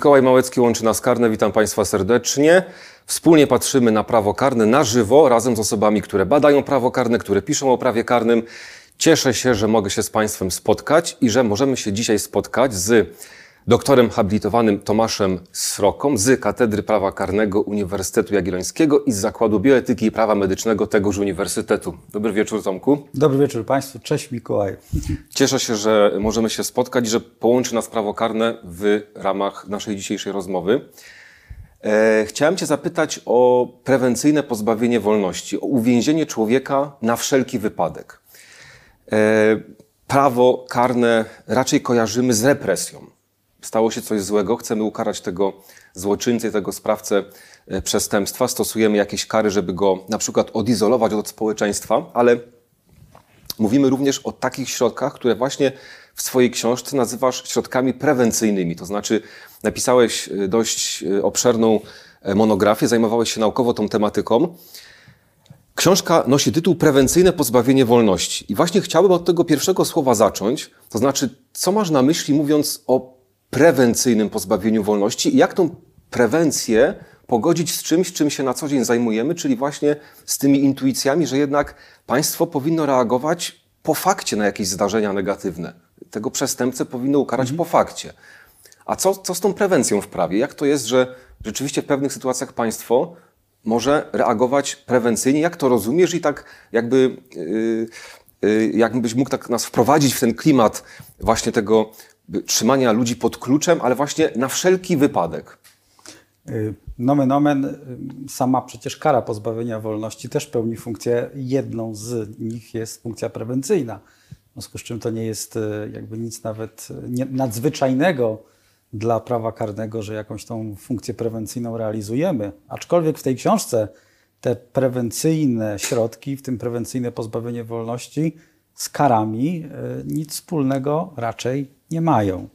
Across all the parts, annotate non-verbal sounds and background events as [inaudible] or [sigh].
Mikołaj Małecki łączy nas karne. Witam Państwa serdecznie. Wspólnie patrzymy na prawo karne na żywo, razem z osobami, które badają prawo karne, które piszą o prawie karnym. Cieszę się, że mogę się z Państwem spotkać i że możemy się dzisiaj spotkać z doktorem habilitowanym Tomaszem Sroką z Katedry Prawa Karnego Uniwersytetu Jagiellońskiego i z Zakładu Bioetyki i Prawa Medycznego tegoż uniwersytetu. Dobry wieczór, Tomku. Dobry wieczór Państwu. Cześć Mikołaj. Cieszę się, że możemy się spotkać że połączy nas prawo karne w ramach naszej dzisiejszej rozmowy. E, chciałem Cię zapytać o prewencyjne pozbawienie wolności, o uwięzienie człowieka na wszelki wypadek. E, prawo karne raczej kojarzymy z represją stało się coś złego, chcemy ukarać tego złoczyńcę, tego sprawcę e, przestępstwa, stosujemy jakieś kary, żeby go na przykład odizolować od społeczeństwa, ale mówimy również o takich środkach, które właśnie w swojej książce nazywasz środkami prewencyjnymi. To znaczy, napisałeś e, dość e, obszerną monografię, zajmowałeś się naukowo tą tematyką. Książka nosi tytuł Prewencyjne pozbawienie wolności. I właśnie chciałbym od tego pierwszego słowa zacząć. To znaczy, co masz na myśli, mówiąc o prewencyjnym pozbawieniu wolności i jak tą prewencję pogodzić z czymś, czym się na co dzień zajmujemy, czyli właśnie z tymi intuicjami, że jednak państwo powinno reagować po fakcie na jakieś zdarzenia negatywne. Tego przestępcę powinno ukarać mhm. po fakcie. A co, co z tą prewencją w prawie? Jak to jest, że rzeczywiście w pewnych sytuacjach państwo może reagować prewencyjnie? Jak to rozumiesz i tak jakby, yy, yy, jakbyś mógł tak nas wprowadzić w ten klimat właśnie tego trzymania ludzi pod kluczem, ale właśnie na wszelki wypadek. Y, nomen omen, y, sama przecież kara pozbawienia wolności też pełni funkcję, jedną z nich jest funkcja prewencyjna. W związku z czym to nie jest y, jakby nic nawet nadzwyczajnego dla prawa karnego, że jakąś tą funkcję prewencyjną realizujemy. Aczkolwiek w tej książce te prewencyjne środki, w tym prewencyjne pozbawienie wolności, z karami nic wspólnego raczej nie mają.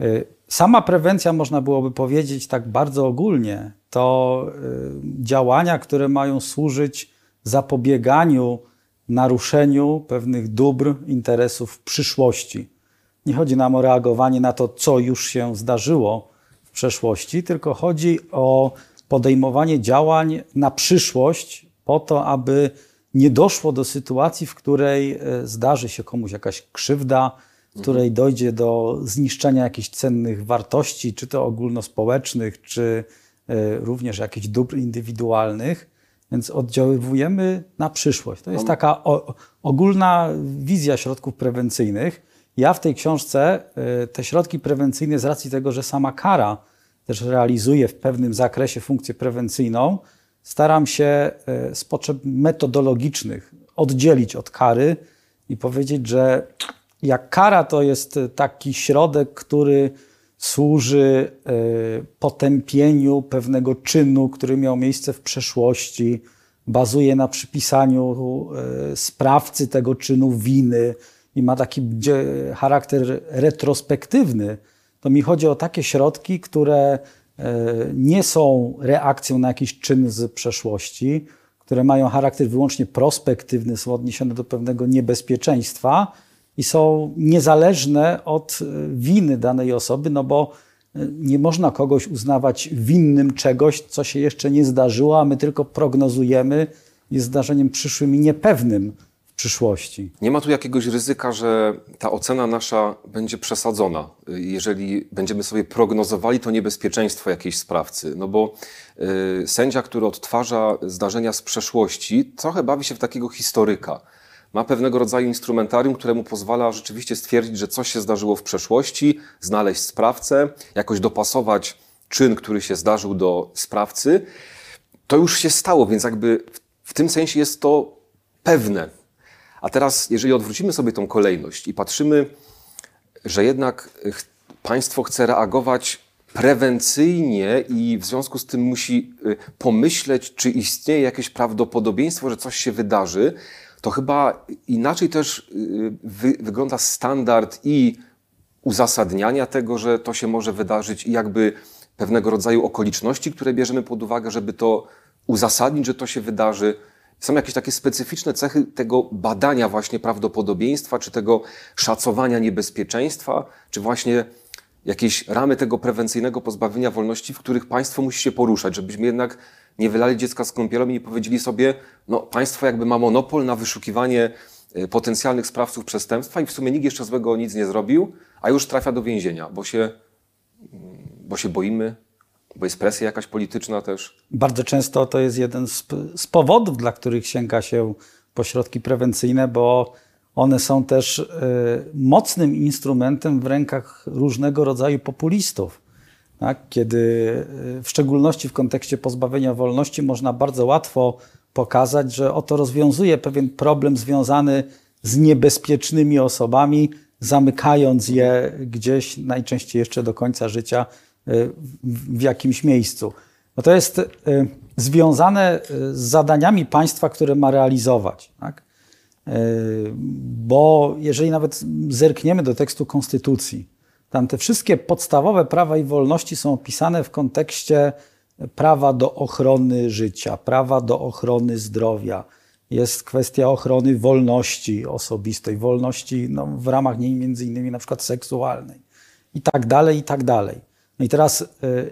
Y, sama prewencja, można byłoby powiedzieć tak bardzo ogólnie, to y, działania, które mają służyć zapobieganiu naruszeniu pewnych dóbr, interesów w przyszłości. Nie chodzi nam o reagowanie na to, co już się zdarzyło w przeszłości, tylko chodzi o podejmowanie działań na przyszłość, po to, aby nie doszło do sytuacji, w której y, zdarzy się komuś jakaś krzywda, w której dojdzie do zniszczenia jakichś cennych wartości, czy to ogólnospołecznych, czy e, również jakichś dóbr indywidualnych. Więc oddziaływujemy na przyszłość. To jest taka ogólna wizja środków prewencyjnych. Ja w tej książce e, te środki prewencyjne, z racji tego, że sama kara też realizuje w pewnym zakresie funkcję prewencyjną, staram się e, z potrzeb metodologicznych oddzielić od kary i powiedzieć, że jak kara to jest taki środek, który służy e, potępieniu pewnego czynu, który miał miejsce w przeszłości, bazuje na przypisaniu e, sprawcy tego czynu winy i ma taki charakter retrospektywny, to mi chodzi o takie środki, które nie są reakcją na jakiś czyn z przeszłości, które mają charakter wyłącznie prospektywny, są odniesione do pewnego niebezpieczeństwa, i są niezależne od e, winy danej osoby, no bo e, nie można kogoś uznawać winnym czegoś, co się jeszcze nie zdarzyło, a my tylko prognozujemy, jest zdarzeniem przyszłym i niepewnym przyszłości. Nie ma tu jakiegoś ryzyka, że ta ocena nasza będzie przesadzona, jeżeli będziemy sobie prognozowali to niebezpieczeństwo jakiejś sprawcy. No bo y, sędzia, który odtwarza zdarzenia z przeszłości, trochę bawi się w takiego historyka ma pewnego rodzaju instrumentarium, które mu pozwala rzeczywiście stwierdzić, że coś się zdarzyło w przeszłości, znaleźć sprawcę, jakoś dopasować czyn, który się zdarzył do sprawcy. To już się stało, więc jakby w tym sensie jest to pewne. A teraz, jeżeli odwrócimy sobie tą kolejność i patrzymy, że jednak państwo chce reagować prewencyjnie i w związku z tym musi y, pomyśleć, czy istnieje jakieś prawdopodobieństwo, że coś się wydarzy, to chyba inaczej też y, wy, wygląda standard i uzasadniania tego, że to się może wydarzyć i jakby pewnego rodzaju okoliczności, które bierzemy pod uwagę, żeby to uzasadnić, że to się wydarzy. Są jakieś takie specyficzne cechy tego badania właśnie prawdopodobieństwa, czy tego szacowania niebezpieczeństwa, czy właśnie jakieś ramy tego prewencyjnego pozbawienia wolności, w których państwo musi się poruszać, żebyśmy jednak nie wylali dziecka z kąpielą i nie powiedzieli sobie, no państwo jakby ma monopol na wyszukiwanie y, potencjalnych sprawców przestępstwa i w sumie nikt jeszcze złego nic nie zrobił, a już trafia do więzienia, bo się, mm, bo się boimy, bo jest presja jakaś polityczna też. Bardzo często to jest jeden z, z powodów, dla których sięga się po środki prewencyjne, bo one są też y, mocnym instrumentem w rękach różnego rodzaju populistów. Tak? Kiedy y, w szczególności w kontekście pozbawienia wolności można bardzo łatwo pokazać, że oto rozwiązuje pewien problem związany z niebezpiecznymi osobami, zamykając je gdzieś, najczęściej jeszcze do końca życia, w jakimś miejscu. No to jest związane z zadaniami państwa, które ma realizować. Tak? Bo jeżeli nawet zerkniemy do tekstu Konstytucji, tam te wszystkie podstawowe prawa i wolności są opisane w kontekście prawa do ochrony życia, prawa do ochrony zdrowia. Jest kwestia ochrony wolności osobistej, wolności no, w ramach niej między innymi na przykład seksualnej i tak dalej, i tak dalej. No i teraz y,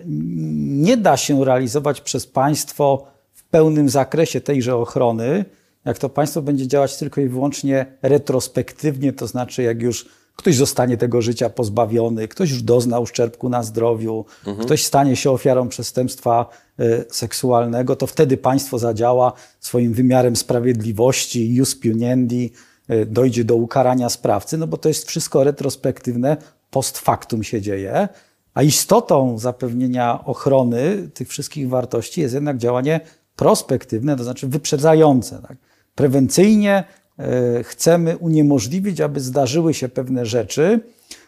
nie da się realizować przez państwo w pełnym zakresie tejże ochrony, jak to państwo będzie działać tylko i wyłącznie retrospektywnie, to znaczy jak już ktoś zostanie tego życia pozbawiony, ktoś już dozna uszczerbku na zdrowiu, mhm. ktoś stanie się ofiarą przestępstwa y, seksualnego, to wtedy państwo zadziała swoim wymiarem sprawiedliwości, jus puniendi, y, dojdzie do ukarania sprawcy, no bo to jest wszystko retrospektywne, post factum się dzieje. A istotą zapewnienia ochrony tych wszystkich wartości jest jednak działanie prospektywne, to znaczy wyprzedzające. Tak? Prewencyjnie e, chcemy uniemożliwić, aby zdarzyły się pewne rzeczy,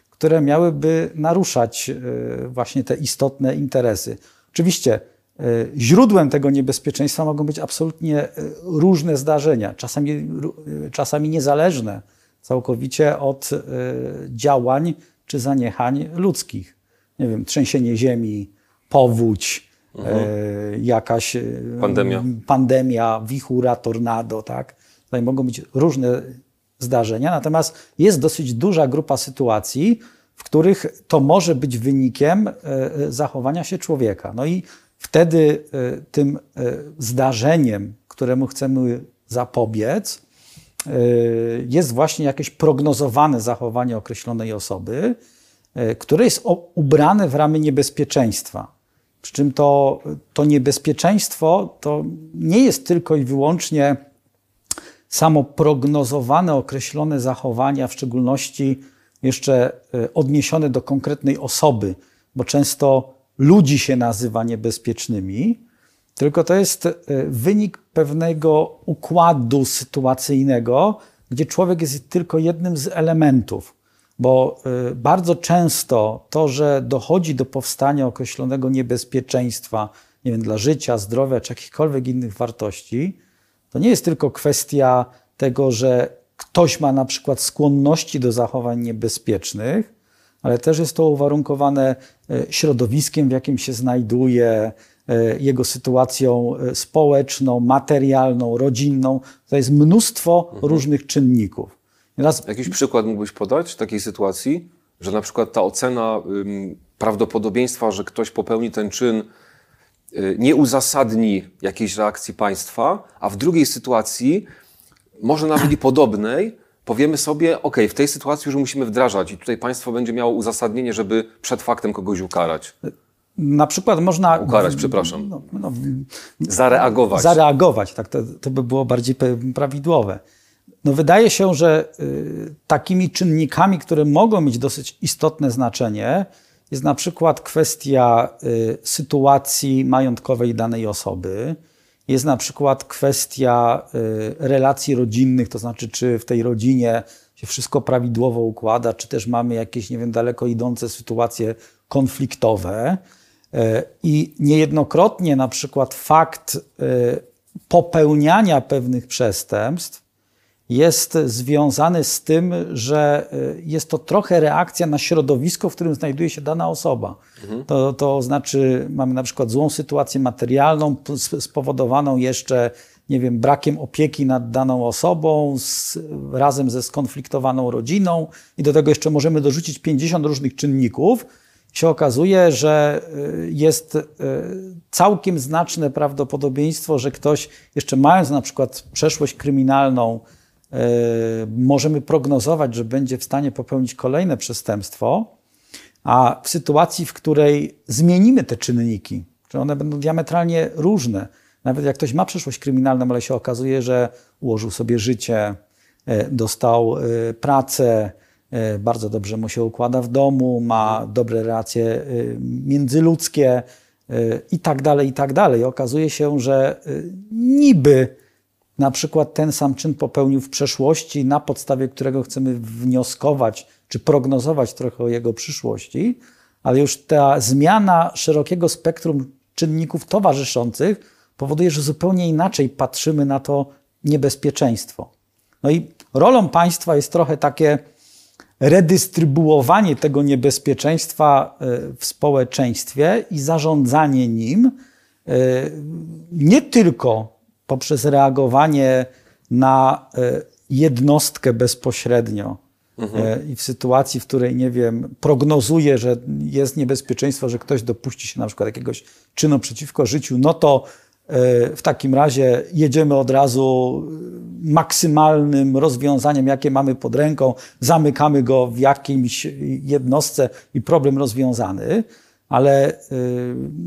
które miałyby naruszać e, właśnie te istotne interesy. Oczywiście e, źródłem tego niebezpieczeństwa mogą być absolutnie różne zdarzenia, czasami, czasami niezależne całkowicie od działań czy zaniechań ludzkich. Nie wiem, trzęsienie ziemi, powódź, mhm. e, jakaś pandemia. pandemia, wichura, tornado, tak? Tutaj mogą być różne zdarzenia, natomiast jest dosyć duża grupa sytuacji, w których to może być wynikiem e, zachowania się człowieka. No i wtedy e, tym zdarzeniem, któremu chcemy zapobiec, jest właśnie jakieś prognozowane zachowanie określonej osoby, które jest ubrane w ramy niebezpieczeństwa. Przy czym to, to niebezpieczeństwo to nie jest tylko i wyłącznie samo prognozowane, określone zachowania, w szczególności jeszcze e, odniesione do konkretnej osoby, bo często ludzi się nazywa niebezpiecznymi, tylko to jest e, wynik pewnego układu sytuacyjnego, gdzie człowiek jest tylko jednym z elementów bo y, bardzo często to, że dochodzi do powstania określonego niebezpieczeństwa, nie wiem, dla życia, zdrowia czy jakichkolwiek innych wartości, to nie jest tylko kwestia tego, że ktoś ma na przykład skłonności do zachowań niebezpiecznych, ale też jest to uwarunkowane y, środowiskiem, w jakim się znajduje, y, jego sytuacją społeczną, materialną, rodzinną. To jest mnóstwo mhm. różnych czynników. Jakiś przykład mógłbyś podać takiej sytuacji, że na przykład ta ocena ym, prawdopodobieństwa, że ktoś popełni ten czyn, y, nie uzasadni jakiejś reakcji państwa, a w drugiej sytuacji, może nawet i podobnej, powiemy sobie, ok, w tej sytuacji już musimy wdrażać i tutaj państwo będzie miało uzasadnienie, żeby przed faktem kogoś ukarać. Na przykład można. Ukarać, przepraszam. No, no, zareagować. Zareagować, tak, to, to by było bardziej prawidłowe. No wydaje się, że y, takimi czynnikami, które mogą mieć dosyć istotne znaczenie, jest na przykład kwestia y, sytuacji majątkowej danej osoby, jest na przykład kwestia y, relacji rodzinnych, to znaczy, czy w tej rodzinie się wszystko prawidłowo układa, czy też mamy jakieś, nie wiem, daleko idące sytuacje konfliktowe. I niejednokrotnie na przykład fakt popełniania pewnych przestępstw jest związany z tym, że y, jest to trochę reakcja na środowisko, w którym znajduje się dana osoba. Mhm. To, to znaczy, mamy na przykład złą sytuację materialną, spowodowaną jeszcze, nie wiem, brakiem opieki nad daną osobą, z, razem ze skonfliktowaną rodziną, i do tego jeszcze możemy dorzucić 50 różnych czynników. się okazuje, że y, jest y, całkiem znaczne prawdopodobieństwo, że ktoś, jeszcze mając na przykład przeszłość kryminalną, możemy prognozować, że będzie w stanie popełnić kolejne przestępstwo, a w sytuacji, w której zmienimy te czynniki, że one będą diametralnie różne, nawet jak ktoś ma przeszłość kryminalną, ale się okazuje, że ułożył sobie życie, dostał pracę, E, bardzo dobrze mu się układa w domu, ma dobre relacje e, międzyludzkie e, i tak dalej, i tak dalej. Okazuje się, że niby na przykład ten sam czyn popełnił w przeszłości, na podstawie którego chcemy wnioskować czy prognozować trochę o jego przyszłości, ale już ta zmiana szerokiego spektrum czynników towarzyszących powoduje, że zupełnie inaczej patrzymy na to niebezpieczeństwo. No i rolą państwa jest trochę takie redystrybuowanie tego niebezpieczeństwa e, w społeczeństwie i zarządzanie nim e, nie tylko poprzez reagowanie na e, jednostkę bezpośrednio mhm. i w sytuacji, w której, nie wiem, prognozuje, że jest niebezpieczeństwo, że ktoś dopuści się na przykład jakiegoś czynu przeciwko życiu, no to w takim razie jedziemy od razu maksymalnym rozwiązaniem, jakie mamy pod ręką, zamykamy go w jakimś jednostce i problem rozwiązany. Ale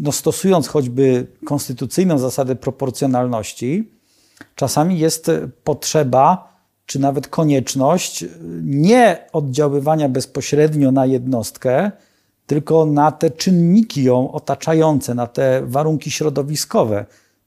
no, stosując choćby konstytucyjną zasadę proporcjonalności, czasami jest potrzeba, czy nawet konieczność nie oddziaływania bezpośrednio na jednostkę, tylko na te czynniki ją otaczające, na te warunki środowiskowe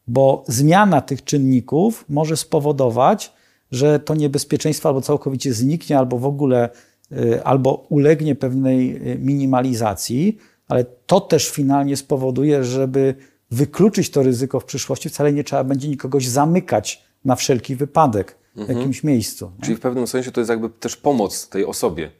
bo zmiana tych czynników może spowodować, że to niebezpieczeństwo albo całkowicie zniknie, albo w ogóle, y, albo ulegnie pewnej y, minimalizacji, ale to też finalnie spowoduje, żeby wykluczyć to ryzyko w przyszłości, wcale nie trzeba będzie nikogoś zamykać na wszelki wypadek w mhm. jakimś miejscu. Czyli w pewnym sensie to jest jakby też pomoc tej osobie.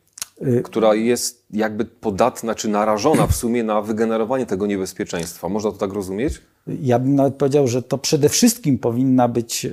Y, która jest jakby podatna czy narażona w sumie na wygenerowanie tego niebezpieczeństwa. Można to tak rozumieć? Ja bym nawet powiedział, że to przede wszystkim powinna być y,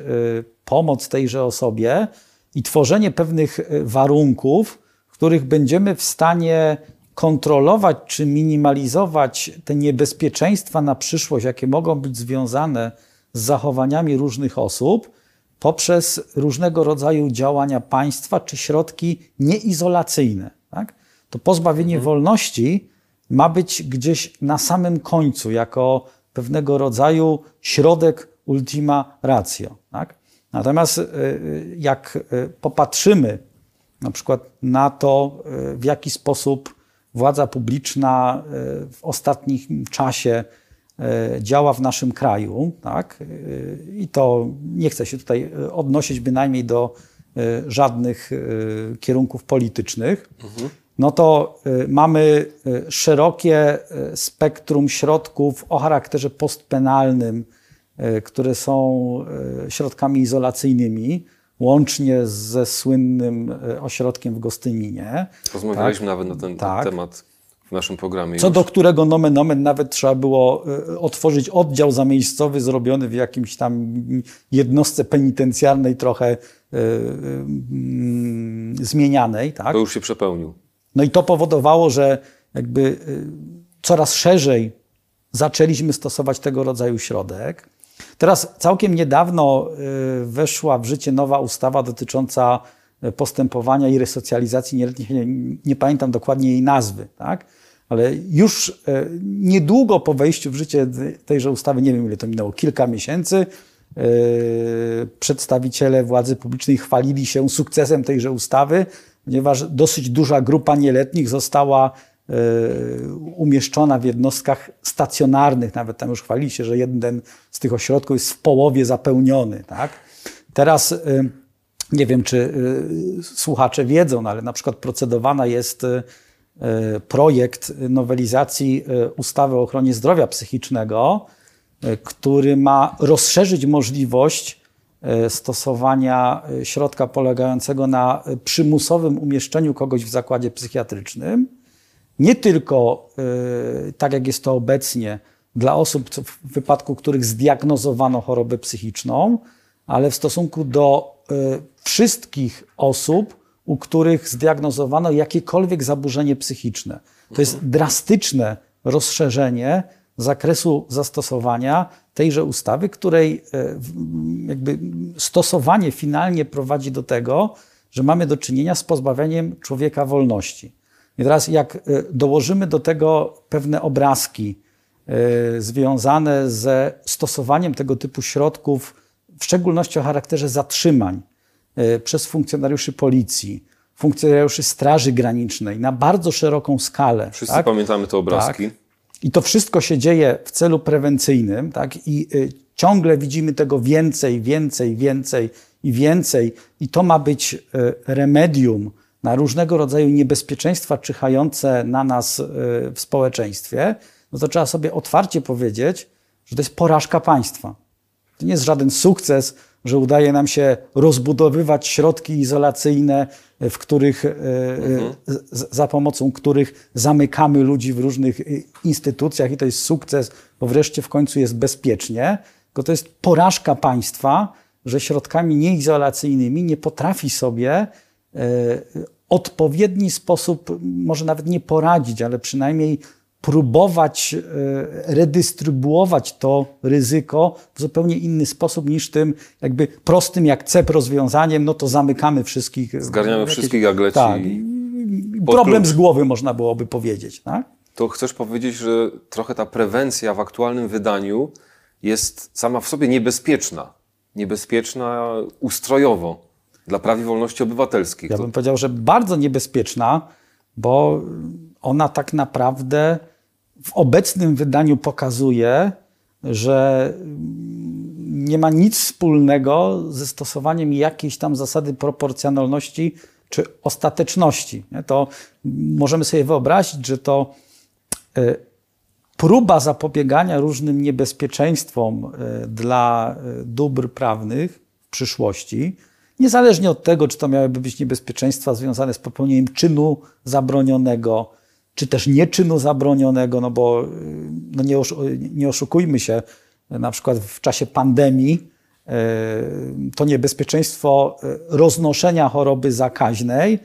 pomoc tejże osobie i tworzenie pewnych y, warunków, w których będziemy w stanie kontrolować czy minimalizować te niebezpieczeństwa na przyszłość, jakie mogą być związane z zachowaniami różnych osób, poprzez różnego rodzaju działania państwa czy środki nieizolacyjne. Tak? To pozbawienie mhm. wolności ma być gdzieś na samym końcu, jako pewnego rodzaju środek ultima ratio. Tak? Natomiast y, y, jak y, popatrzymy na przykład na to, w jaki sposób władza publiczna w ostatnim czasie działa w naszym kraju, tak? i to nie chcę się tutaj odnosić bynajmniej do żadnych kierunków politycznych, mhm. No to mamy szerokie spektrum środków o charakterze postpenalnym, które są środkami izolacyjnymi, łącznie ze słynnym ośrodkiem w Gostyninie. Rozmawialiśmy tak? nawet na ten tak. temat w naszym programie. Co już. do którego nomen nomen nawet trzeba było otworzyć oddział zamiejscowy zrobiony w jakimś tam jednostce penitencjarnej trochę y, y, zmienianej. Tak? To już się przepełnił. No i to powodowało, że jakby coraz szerzej zaczęliśmy stosować tego rodzaju środek. Teraz całkiem niedawno y, weszła w życie nowa ustawa dotycząca y, postępowania i resocjalizacji nieletnich. Nie, nie pamiętam dokładnie jej nazwy, tak? ale już niedługo po wejściu w życie tejże ustawy, nie wiem ile to minęło, kilka miesięcy, przedstawiciele władzy publicznej chwalili się sukcesem tejże ustawy, ponieważ dosyć duża grupa nieletnich została umieszczona w jednostkach stacjonarnych. Nawet tam już chwali się, że jeden z tych ośrodków jest w połowie zapełniony. Tak? Teraz e, nie wiem, czy e, słuchacze wiedzą, no ale na przykład procedowana jest projekt nowelizacji ustawy o ochronie zdrowia psychicznego, który ma rozszerzyć możliwość E, stosowania e, środka polegającego na przymusowym umieszczeniu kogoś w zakładzie psychiatrycznym, nie tylko e, tak jak jest to obecnie dla osób, w wypadku których zdiagnozowano chorobę psychiczną, ale w stosunku do wszystkich osób u których zdiagnozowano jakiekolwiek zaburzenie psychiczne. To jest drastyczne rozszerzenie zakresu zastosowania tejże ustawy, której e, jakby stosowanie finalnie prowadzi do tego, że mamy do czynienia z pozbawieniem człowieka wolności. I teraz, jak e, dołożymy do tego pewne obrazki e, związane ze stosowaniem tego typu środków, w szczególności o charakterze zatrzymań przez funkcjonariuszy policji, funkcjonariuszy Straży Granicznej na bardzo szeroką skalę. Wszyscy tak? pamiętamy te obrazki. Tak? I to wszystko się dzieje w celu prewencyjnym, tak? I y, ciągle widzimy tego więcej, więcej, więcej i więcej. I to ma być y, remedium na różnego rodzaju niebezpieczeństwa czyhające na nas y, w społeczeństwie. No to trzeba sobie otwarcie powiedzieć, że to jest porażka państwa. To nie jest żaden sukces, że udaje nam się rozbudowywać środki izolacyjne, w których, e, mhm. za pomocą których zamykamy ludzi w różnych instytucjach i to jest sukces, bo wreszcie w końcu jest bezpiecznie, tylko to jest porażka państwa, że środkami nieizolacyjnymi nie potrafi sobie odpowiedni sposób, może nawet nie poradzić, ale przynajmniej próbować e, redystrybuować to ryzyko w zupełnie inny sposób niż tym jakby prostym jak cep rozwiązaniem, no to zamykamy wszystkich. Zgarniamy jakieś, wszystkich jak Tak. Problem z głowy można byłoby powiedzieć. Tak? To chcesz powiedzieć, że trochę ta prewencja w aktualnym wydaniu jest sama w sobie niebezpieczna. Niebezpieczna ustrojowo dla praw i wolności obywatelskich. Ja bym powiedział, że bardzo niebezpieczna, bo ona tak naprawdę w obecnym wydaniu pokazuje, że nie ma nic wspólnego ze stosowaniem jakiejś tam zasady proporcjonalności czy ostateczności. To możemy sobie wyobrazić, że to e, próba zapobiegania różnym niebezpieczeństwom e, dla e, dóbr prawnych w przyszłości, niezależnie od tego, czy to miałyby być niebezpieczeństwa związane z popełnieniem czynu zabronionego, czy też nieczynu zabronionego, no bo no nie, nie oszukujmy się, na przykład w czasie pandemii e, to niebezpieczeństwo e, roznoszenia choroby zakaźnej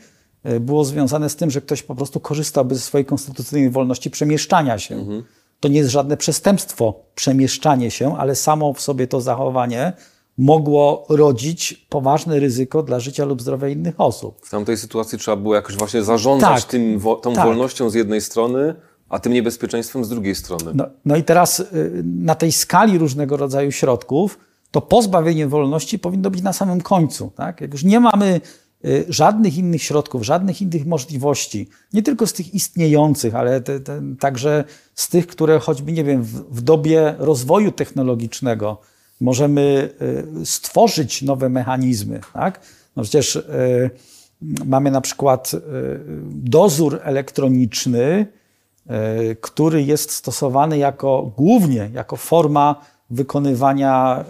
było związane z tym, że ktoś po prostu korzystałby ze swojej konstytucyjnej wolności przemieszczania się. Mhm. To nie jest żadne przestępstwo przemieszczanie się, ale samo w sobie to zachowanie mogło rodzić poważne ryzyko dla życia lub zdrowia innych osób. W tamtej sytuacji trzeba było jakoś właśnie zarządzać tak, tym, tą tak. wolnością z jednej strony, a tym niebezpieczeństwem z drugiej strony. No, no i teraz y, na tej skali różnego rodzaju środków to pozbawienie wolności powinno być na samym końcu. Tak? Jak już nie mamy y, żadnych innych środków, żadnych innych możliwości, nie tylko z tych istniejących, ale te, te, także z tych, które choćby, nie wiem, w, w dobie rozwoju technologicznego możemy y, stworzyć nowe mechanizmy. Tak? No przecież y, mamy na przykład y, dozór elektroniczny, który jest stosowany jako głównie jako forma wykonywania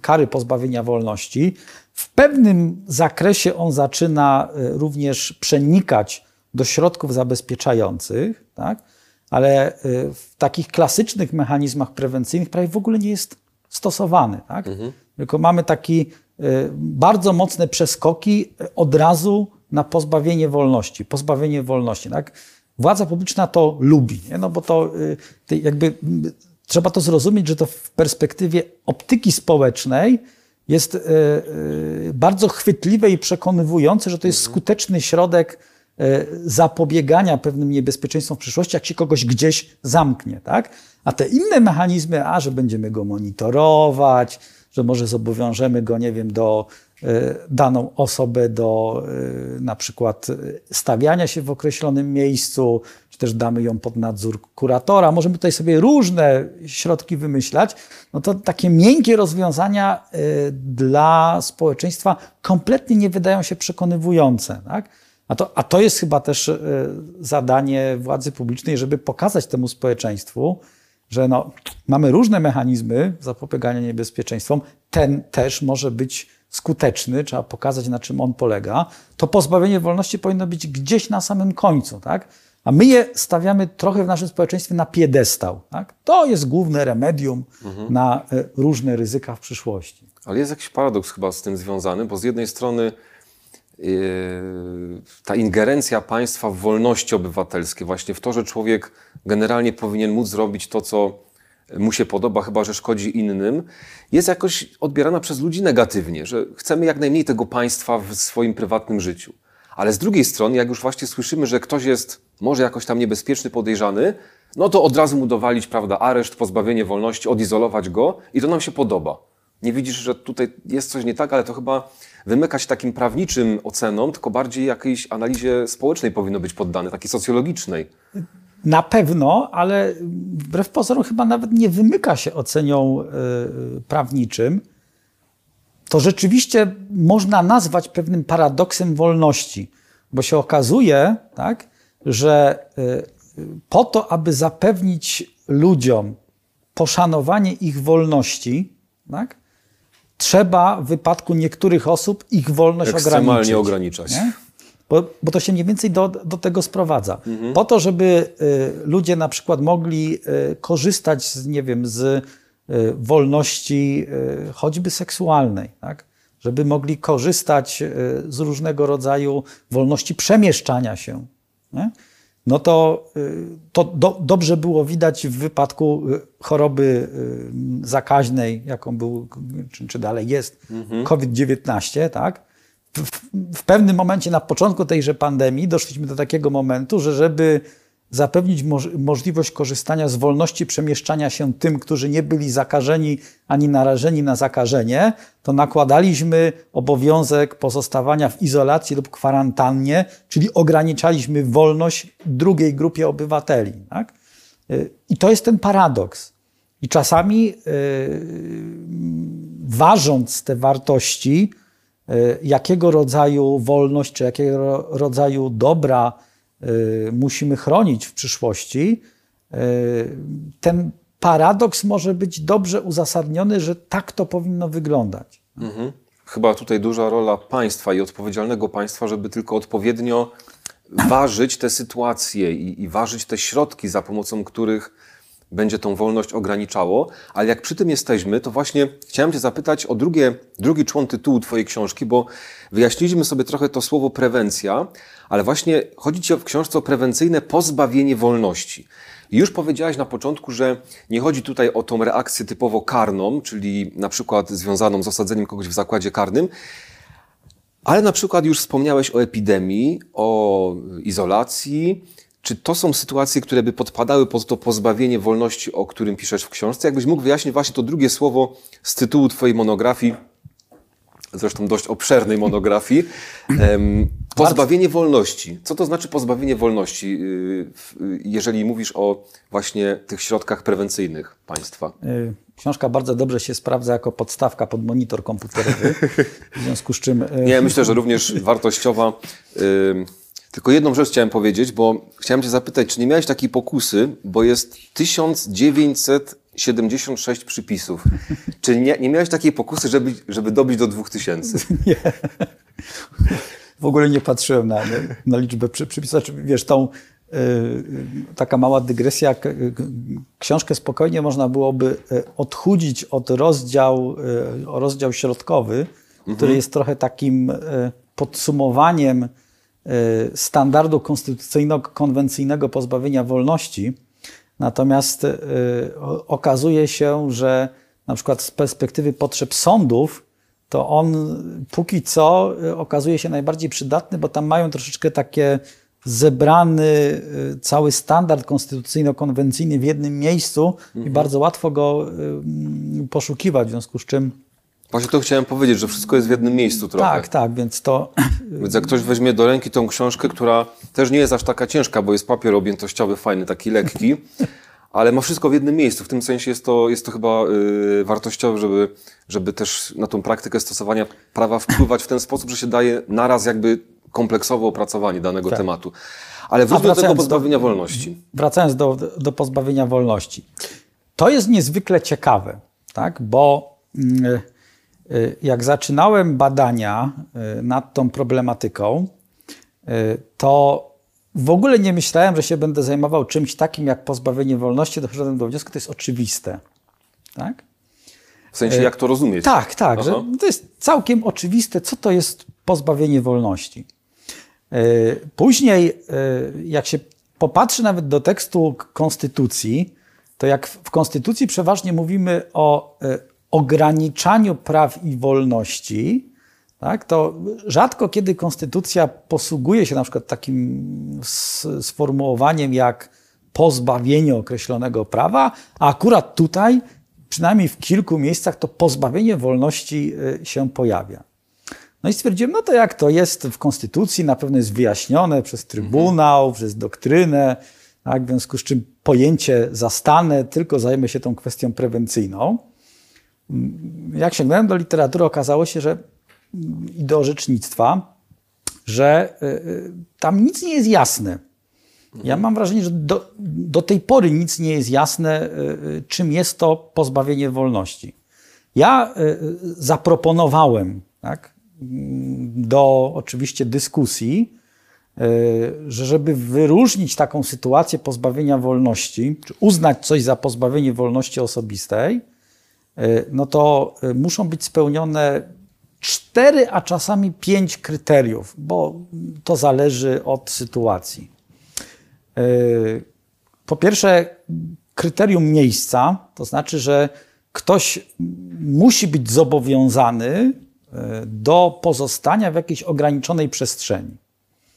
kary pozbawienia wolności. W pewnym zakresie on zaczyna również przenikać do środków zabezpieczających, tak? ale w takich klasycznych mechanizmach prewencyjnych prawie w ogóle nie jest stosowany. Tak? Mhm. Tylko mamy takie bardzo mocne przeskoki e, od razu na pozbawienie wolności. Pozbawienie wolności. Tak? Władza publiczna to lubi, nie? no bo to y, jakby trzeba to zrozumieć, że to w perspektywie optyki społecznej jest y, y, bardzo chwytliwe i przekonywujące, że to jest mhm. skuteczny środek zapobiegania pewnym niebezpieczeństwom w przyszłości, jak się kogoś gdzieś zamknie. Tak? A te inne mechanizmy, a że będziemy go monitorować, że może zobowiążemy go, nie wiem, do e, daną osobę do e, na przykład e, stawiania się w określonym miejscu, czy też damy ją pod nadzór kuratora. Możemy tutaj sobie różne środki wymyślać. No to takie miękkie rozwiązania dla społeczeństwa kompletnie nie wydają się przekonywujące. Tak? A, to, a to jest chyba też zadanie władzy publicznej, żeby pokazać temu społeczeństwu, że no, mamy różne mechanizmy zapobiegania niebezpieczeństwom, ten też może być skuteczny, trzeba pokazać, na czym on polega, to pozbawienie wolności powinno być gdzieś na samym końcu, tak? A my je stawiamy trochę w naszym społeczeństwie na piedestał. Tak? To jest główne remedium mhm. na e, różne ryzyka w przyszłości. Ale jest jakiś paradoks chyba z tym związany, bo z jednej strony ta ingerencja państwa w wolności obywatelskie, właśnie w to, że człowiek generalnie powinien móc zrobić to, co mu się podoba, chyba że szkodzi innym, jest jakoś odbierana przez ludzi negatywnie, że chcemy jak najmniej tego państwa w swoim prywatnym życiu. Ale z drugiej strony, jak już właśnie słyszymy, że ktoś jest może jakoś tam niebezpieczny, podejrzany, no to od razu mu dowalić, prawda, areszt, pozbawienie wolności, odizolować go i to nam się podoba. Nie widzisz, że tutaj jest coś nie tak, ale to chyba wymyka się takim prawniczym ocenom, tylko bardziej jakiejś analizie społecznej powinno być poddane, takiej socjologicznej. Na pewno, ale wbrew pozorom chyba nawet nie wymyka się oceniom y, prawniczym. To rzeczywiście można nazwać pewnym paradoksem wolności, bo się okazuje, tak, że y, po to, aby zapewnić ludziom poszanowanie ich wolności, tak, trzeba w wypadku niektórych osób ich wolność Ekstremalnie ograniczyć. ograniczać. Nie? Bo, bo to się mniej więcej do, do tego sprowadza. Mhm. Po to, żeby y, ludzie na przykład mogli y, korzystać z, nie wiem, z y, wolności y, choćby seksualnej, tak? żeby mogli korzystać y, z różnego rodzaju wolności przemieszczania się, nie? No to, y, to do, dobrze było widać w wypadku choroby zakaźnej, jaką był, czy, czy dalej jest, mhm. COVID-19, tak? w, pewnym momencie na początku tejże pandemii doszliśmy do takiego momentu, że żeby zapewnić moż, możliwość korzystania z wolności przemieszczania się tym, którzy nie byli zakażeni ani narażeni na zakażenie, to nakładaliśmy obowiązek pozostawania w izolacji lub kwarantannie, czyli ograniczaliśmy wolność drugiej grupie obywateli. Tak? I to jest ten paradoks. I czasami yy, ważąc te wartości, Y, jakiego rodzaju wolność czy jakiego rodzaju dobra musimy chronić w przyszłości, y, ten paradoks może być dobrze uzasadniony, że tak to powinno wyglądać. Mhm. Chyba tutaj duża rola państwa i odpowiedzialnego państwa, żeby tylko odpowiednio ważyć te sytuacje i, i ważyć te środki, za pomocą których będzie tą wolność ograniczało. Ale jak przy tym jesteśmy, to właśnie chciałem Cię zapytać o drugie, drugi człon tytułu Twojej książki, bo wyjaśniliśmy sobie trochę to słowo prewencja, ale właśnie chodzi Ci w książce o prewencyjne pozbawienie wolności. Już powiedziałaś na początku, że nie chodzi tutaj o tą reakcję typowo karną, czyli na przykład związaną z osadzeniem kogoś w zakładzie karnym, ale na przykład już wspomniałeś o epidemii, o izolacji, czy to są sytuacje, które by podpadały pod to pozbawienie wolności, o którym piszesz w książce? Jakbyś mógł wyjaśnić właśnie to drugie słowo z tytułu Twojej monografii, zresztą dość obszernej monografii. pozbawienie wolności. Co to znaczy pozbawienie wolności, y, jeżeli mówisz o właśnie tych środkach prewencyjnych państwa? Y, książka bardzo dobrze się sprawdza jako podstawka pod monitor komputerowy, w związku z czym... Y, Nie, myślę, że również wartościowa. Tylko jedną rzecz chciałem powiedzieć, bo chciałem Cię zapytać, czy nie miałeś takiej pokusy, bo jest 1976 przypisów. [laughs] Czy nie, nie miałeś takiej pokusy, żeby, żeby dobić do 2000? [laughs] Nie. W ogóle nie patrzyłem na, na liczbę przy, przypisów. Znaczy, wiesz, tą yy, taka mała dygresja. Książkę spokojnie można byłoby y, odchudzić od rozdział, yy, rozdział środkowy, mhm. który jest trochę takim yy, podsumowaniem Y, standardu konstytucyjno-konwencyjnego pozbawienia wolności. Natomiast y, okazuje się, że na przykład z perspektywy potrzeb sądów, to on póki co y, okazuje się najbardziej przydatny, bo tam mają troszeczkę takie zebrany cały standard konstytucyjno-konwencyjny w jednym miejscu mhm. i bardzo łatwo go poszukiwać, w związku z czym Właśnie to chciałem powiedzieć, że wszystko jest w jednym miejscu trochę. Tak, tak, więc to... [clears throat] Więc jak ktoś weźmie do ręki tą książkę, która też nie jest aż taka ciężka, bo jest papier objętościowy fajny, taki lekki, [laughs] ale ma wszystko w jednym miejscu. W tym sensie jest to, jest to chyba yy, wartościowe, żeby, żeby też na tą praktykę stosowania prawa wpływać w ten sposób, że się daje naraz jakby kompleksowe opracowanie danego tak. tematu. Ale wróćmy do tego pozbawienia do, wolności. Wracając do, do pozbawienia wolności. To jest niezwykle ciekawe, tak? bo... Yy, jak zaczynałem badania y, nad tą problematyką, y, to w ogóle nie myślałem, że się będę zajmował czymś takim jak pozbawienie wolności. Doszedłem do wniosku, to jest oczywiste. Tak? W sensie, jak to rozumieć? Tak, tak. Że to jest całkiem oczywiste, co to jest pozbawienie wolności. Później, jak się popatrzy nawet do tekstu konstytucji, to jak w konstytucji przeważnie mówimy o ograniczaniu praw i wolności, tak, to rzadko kiedy konstytucja posługuje się na przykład takim sformułowaniem jak pozbawienie określonego prawa, a akurat tutaj, przynajmniej w kilku miejscach, to pozbawienie wolności y, się pojawia. No i stwierdziłem, no to jak to jest w Konstytucji, na pewno jest wyjaśnione przez Trybunał, mhm. przez doktrynę, tak, w związku z czym pojęcie zastane, tylko zajmę się tą kwestią prewencyjną. Jak sięgnąłem do literatury, okazało się, że i do orzecznictwa, że y, y, tam nic nie jest jasne. Ja mam wrażenie, że do, do tej pory nic nie jest jasne, y, czym jest to pozbawienie wolności. Ja zaproponowałem tak, do oczywiście dyskusji, że żeby wyróżnić taką sytuację pozbawienia wolności, czy uznać coś za pozbawienie wolności osobistej, no to muszą być spełnione cztery, a czasami pięć kryteriów, bo to zależy od sytuacji. E, po pierwsze, kryterium miejsca, to znaczy, że ktoś musi być zobowiązany e, do pozostania w jakiejś ograniczonej przestrzeni.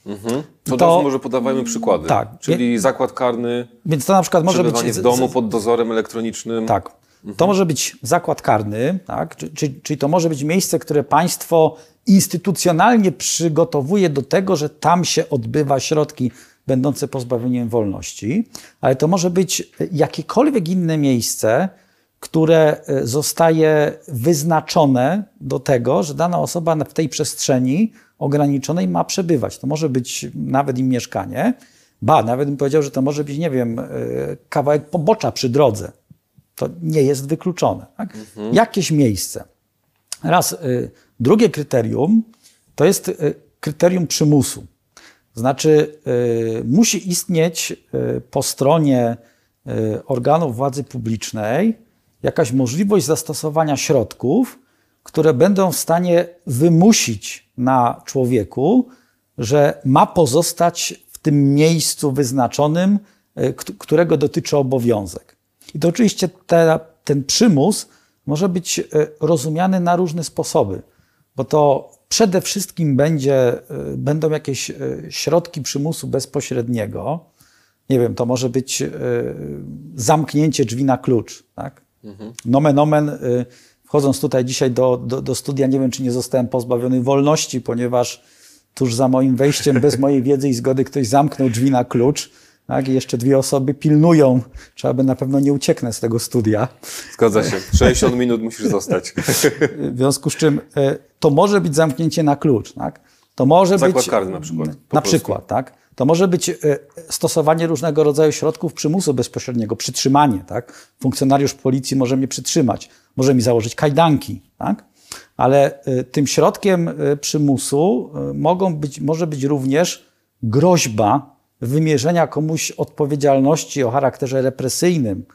Mhm. To, to może podawajmy przykłady. Tak. Czyli zakład karny. Więc to na przykład może być. w domu pod dozorem elektronicznym. Tak. To może być zakład karny, tak? czyli, czyli to może być miejsce, które państwo instytucjonalnie przygotowuje do tego, że tam się odbywa środki będące pozbawieniem wolności, ale to może być jakiekolwiek inne miejsce, które e, zostaje wyznaczone do tego, że dana osoba w tej przestrzeni ograniczonej ma przebywać. To może być nawet im mieszkanie, ba, nawet bym powiedział, że to może być, nie wiem, e, kawałek pobocza przy drodze. To nie jest wykluczone. Tak? Mhm. Jakieś miejsce. Raz. Y, drugie kryterium to jest y, kryterium przymusu. Znaczy, y, musi istnieć po stronie organów władzy publicznej jakaś możliwość zastosowania środków, które będą w stanie wymusić na człowieku, że ma pozostać w tym miejscu wyznaczonym, którego dotyczy obowiązek. I to oczywiście te, ten przymus może być e, rozumiany na różne sposoby, bo to przede wszystkim będzie, e, będą jakieś e, środki przymusu bezpośredniego. Nie wiem, to może być zamknięcie drzwi na klucz. Tak? Mhm. Nomen omen, wchodząc tutaj dzisiaj do, do, do studia, nie wiem, czy nie zostałem pozbawiony wolności, ponieważ tuż za moim wejściem, bez mojej wiedzy i zgody, ktoś zamknął drzwi na klucz tak? I jeszcze dwie osoby pilnują, trzeba by na pewno nie ucieknę z tego studia. Zgadza się. 60 minut musisz zostać. W związku z czym e, to może być zamknięcie na klucz. Tak? To może Zakład być. karny na przykład. Na przykład, tak? To może być e, stosowanie różnego rodzaju środków przymusu bezpośredniego, przytrzymanie. Tak? Funkcjonariusz policji może mnie przytrzymać, może mi założyć kajdanki. Tak? Ale e, tym środkiem przymusu mogą być, może być również groźba wymierzenia komuś odpowiedzialności o charakterze represyjnym,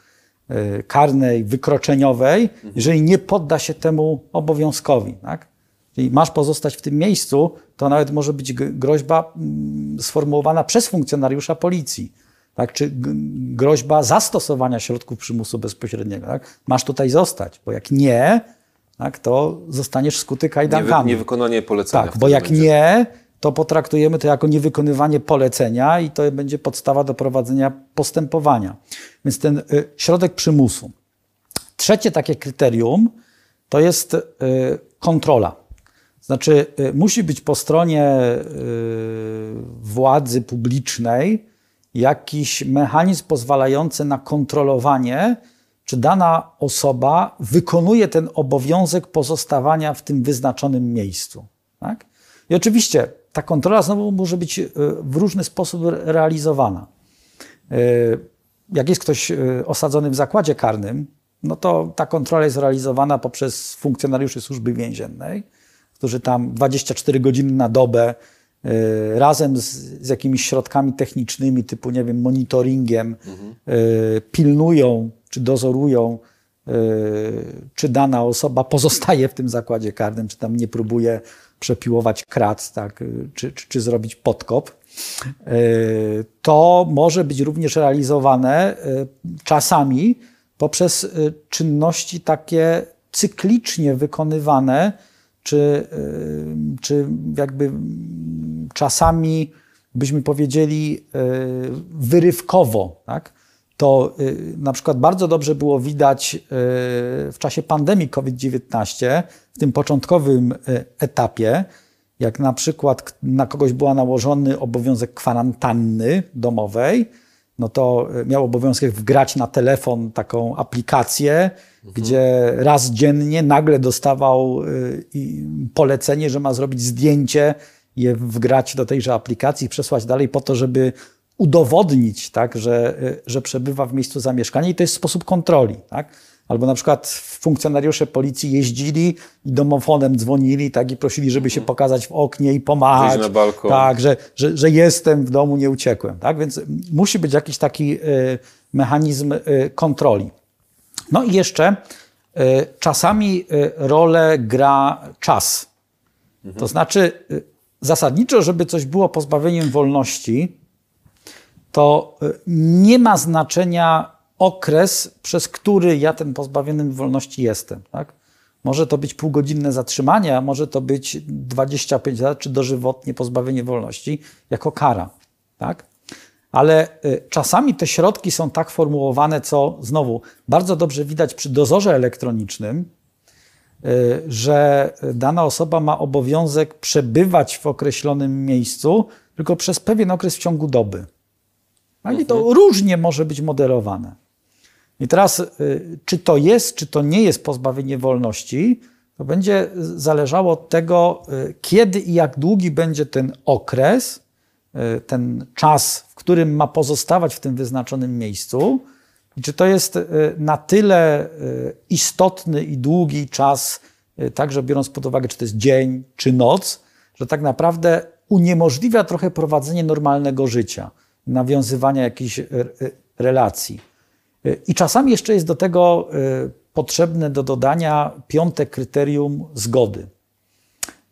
e, karnej, wykroczeniowej, jeżeli nie podda się temu obowiązkowi. Tak? Czyli masz pozostać w tym miejscu, to nawet może być groźba mm, sformułowana przez funkcjonariusza policji. Tak? Czy groźba zastosowania środków przymusu bezpośredniego. Tak? Masz tutaj zostać, bo jak nie, tak, to zostaniesz skuty kajdankami. Niewykonanie polecenia. Tak, bo jak będzie. nie, to potraktujemy to jako niewykonywanie polecenia i to będzie podstawa do prowadzenia postępowania. Więc ten y, środek przymusu. Trzecie takie kryterium to jest y, kontrola. Znaczy, y, musi być po stronie władzy publicznej jakiś mechanizm pozwalający na kontrolowanie, czy dana osoba wykonuje ten obowiązek pozostawania w tym wyznaczonym miejscu. Tak? I oczywiście ta kontrola znowu może być e, w różny sposób realizowana. E, jak jest ktoś e, osadzony w zakładzie karnym, no to ta kontrola jest realizowana poprzez funkcjonariuszy służby więziennej, którzy tam 24 godziny na dobę razem z, z jakimiś środkami technicznymi, typu, nie wiem, monitoringiem, mhm. pilnują czy dozorują czy dana osoba pozostaje w tym zakładzie karnym, czy tam nie próbuje przepiłować krat, tak, czy, czy, czy zrobić podkop. To może być również realizowane czasami poprzez czynności takie cyklicznie wykonywane, czy, czy jakby czasami byśmy powiedzieli wyrywkowo, tak? To na przykład bardzo dobrze było widać w czasie pandemii COVID-19, w tym początkowym etapie, jak na przykład na kogoś była nałożony obowiązek kwarantanny domowej, no to miał obowiązek wgrać na telefon taką aplikację, mhm. gdzie raz dziennie nagle dostawał polecenie, że ma zrobić zdjęcie, je wgrać do tejże aplikacji, przesłać dalej po to, żeby udowodnić, tak, że, że przebywa w miejscu zamieszkania i to jest sposób kontroli. Tak? Albo na przykład funkcjonariusze policji jeździli i domofonem dzwonili tak, i prosili, żeby się mhm. pokazać w oknie i pomachać. na balkon. Tak, że, że, że jestem w domu, nie uciekłem. Tak? Więc musi być jakiś taki y, mechanizm y, kontroli. No i jeszcze y, czasami rolę gra czas. Mhm. To znaczy zasadniczo, żeby coś było pozbawieniem wolności, to nie ma znaczenia okres, przez który ja ten pozbawiony wolności jestem. Tak? Może to być półgodzinne zatrzymanie, a może to być 25 lat czy dożywotnie pozbawienie wolności jako kara. Tak? Ale y, czasami te środki są tak formułowane, co znowu bardzo dobrze widać przy dozorze elektronicznym, y, że dana osoba ma obowiązek przebywać w określonym miejscu tylko przez pewien okres w ciągu doby. I to mhm. różnie może być modelowane. I teraz, y, czy to jest, czy to nie jest pozbawienie wolności, to będzie zależało od tego, y, kiedy i jak długi będzie ten okres, y, ten czas, w którym ma pozostawać w tym wyznaczonym miejscu. I czy to jest na tyle istotny i długi czas, także biorąc pod uwagę, czy to jest dzień, czy noc, że tak naprawdę uniemożliwia trochę prowadzenie normalnego życia, nawiązywania jakichś relacji. I czasami jeszcze jest do tego potrzebne do dodania piąte kryterium zgody.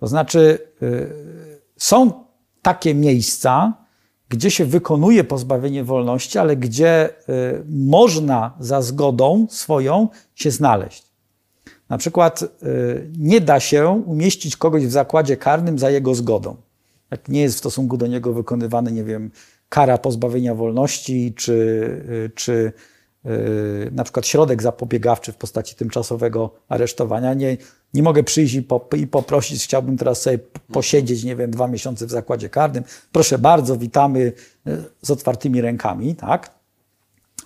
To znaczy, są takie miejsca, gdzie się wykonuje pozbawienie wolności, ale gdzie można za zgodą swoją się znaleźć. Na przykład nie da się umieścić kogoś w zakładzie karnym za jego zgodą. Jak nie jest w stosunku do niego wykonywany, nie wiem, kara pozbawienia wolności, czy, czy Yy, na przykład środek zapobiegawczy w postaci tymczasowego aresztowania. Nie, nie mogę przyjść i, po, i poprosić, chciałbym teraz sobie posiedzieć, nie wiem, dwa miesiące w zakładzie karnym. Proszę bardzo, witamy yy, z otwartymi rękami, tak?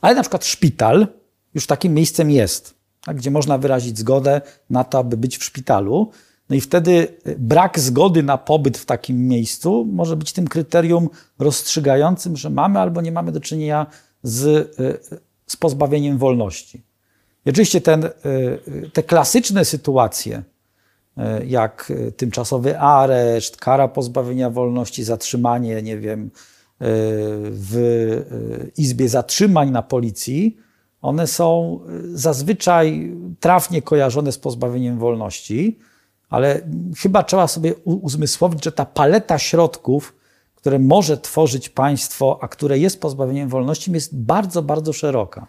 Ale na przykład szpital już takim miejscem jest, tak? gdzie można wyrazić zgodę na to, aby być w szpitalu. No i wtedy yy, brak zgody na pobyt w takim miejscu może być tym kryterium rozstrzygającym, że mamy albo nie mamy do czynienia z z pozbawieniem wolności. I oczywiście ten, y, y, te klasyczne sytuacje, y, jak tymczasowy areszt, kara pozbawienia wolności, zatrzymanie, nie wiem, w izbie zatrzymań na policji, one są zazwyczaj trafnie kojarzone z pozbawieniem wolności, ale chyba trzeba sobie uzmysłowić, że ta paleta środków, które może tworzyć państwo, a które jest pozbawieniem wolności, jest bardzo, bardzo szeroka.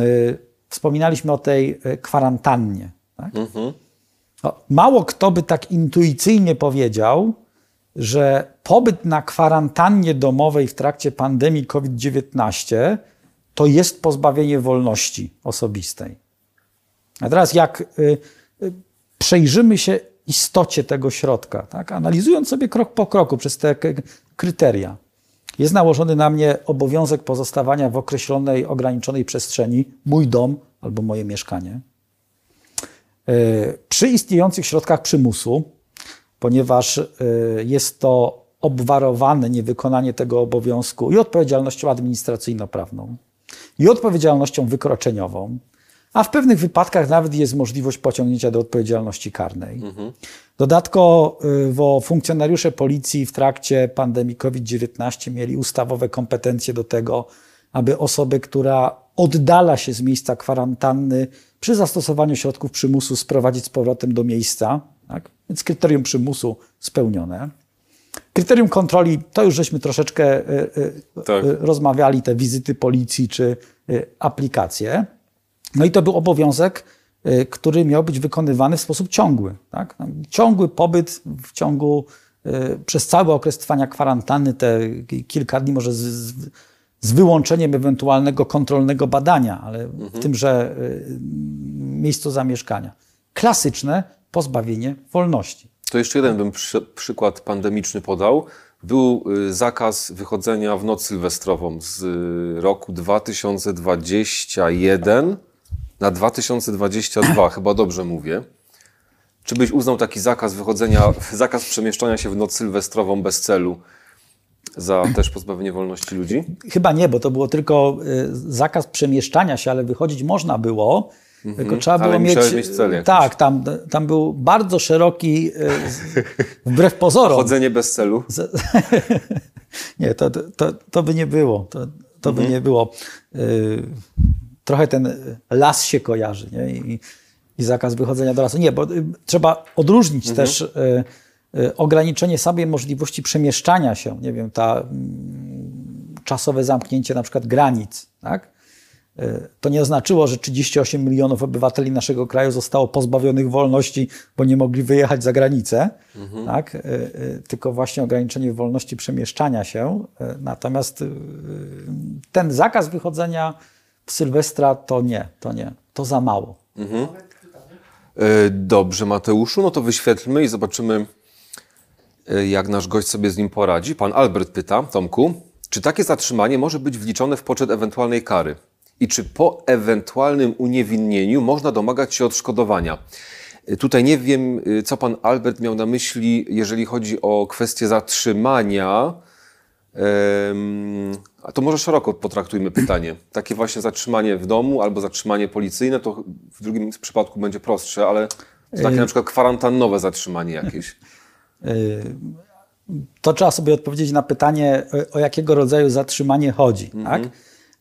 Y, wspominaliśmy o tej y, kwarantannie. Tak? Mhm. Mało kto by tak intuicyjnie powiedział, że pobyt na kwarantannie domowej w trakcie pandemii COVID-19 to jest pozbawienie wolności osobistej. A teraz, jak y, przejrzymy się istocie tego środka, tak? analizując sobie krok po kroku przez te kryteria. Jest nałożony na mnie obowiązek pozostawania w określonej, ograniczonej przestrzeni, mój dom albo moje mieszkanie. E, przy istniejących środkach przymusu, ponieważ e, jest to obwarowane niewykonanie tego obowiązku i odpowiedzialnością administracyjno-prawną, i odpowiedzialnością wykroczeniową, a w pewnych wypadkach nawet jest możliwość pociągnięcia do odpowiedzialności karnej. Mhm. Dodatkowo funkcjonariusze policji w trakcie pandemii COVID-19 mieli ustawowe kompetencje do tego, aby osobę, która oddala się z miejsca kwarantanny, przy zastosowaniu środków przymusu sprowadzić z powrotem do miejsca. Tak? Więc kryterium przymusu spełnione. Kryterium kontroli, to już żeśmy troszeczkę y, y, Tak. y, rozmawiali, te wizyty policji czy aplikacje. No i to był obowiązek, y, który miał być wykonywany w sposób ciągły. Tak? Ciągły pobyt w ciągu, y, przez cały okres trwania kwarantanny, te kilka dni może z, z, z wyłączeniem ewentualnego kontrolnego badania, ale w tymże y, miejscu zamieszkania. Klasyczne pozbawienie wolności. To jeszcze jeden bym przy, przykład pandemiczny podał. Był y, zakaz wychodzenia w noc sylwestrową z y, roku 2021 na 2022, chyba dobrze mówię. Czy byś uznał taki zakaz wychodzenia, [laughs] zakaz przemieszczania się w noc sylwestrową bez celu za też pozbawienie wolności ludzi? Chyba nie, bo to było tylko y, zakaz przemieszczania się, ale wychodzić można było. Tylko trzeba Mhm. ale było mieć. mieć cel tak, tam, tam był bardzo szeroki, y, wbrew pozorom. Chodzenie bez celu? [laughs] Nie, to, to, to, by nie było. To, to by nie było. Y, Trochę ten las się kojarzy nie? I, i zakaz wychodzenia do lasu. Nie, bo y, trzeba odróżnić też y, y, ograniczenie samej możliwości przemieszczania się. Nie wiem, ta mm, czasowe zamknięcie na przykład granic. Tak? Y, To nie oznaczyło, że 38 milionów obywateli naszego kraju zostało pozbawionych wolności, bo nie mogli wyjechać za granicę, tak? Y, y, tylko właśnie ograniczenie wolności przemieszczania się. Y, Natomiast y, ten zakaz wychodzenia w Sylwestra to nie, to nie, to za mało. E, Dobrze, Mateuszu, no to wyświetlmy i zobaczymy, e, jak nasz gość sobie z nim poradzi. Pan Albert pyta, Tomku, czy takie zatrzymanie może być wliczone w poczet ewentualnej kary? I czy po ewentualnym uniewinnieniu można domagać się odszkodowania? E, Tutaj nie wiem, co pan Albert miał na myśli, jeżeli chodzi o kwestię zatrzymania. A to może szeroko potraktujmy pytanie. Takie właśnie zatrzymanie w domu albo zatrzymanie policyjne, to w drugim przypadku będzie prostsze, ale to takie na przykład kwarantannowe zatrzymanie jakieś. To trzeba sobie odpowiedzieć na pytanie, o- jakiego rodzaju zatrzymanie chodzi. Tak?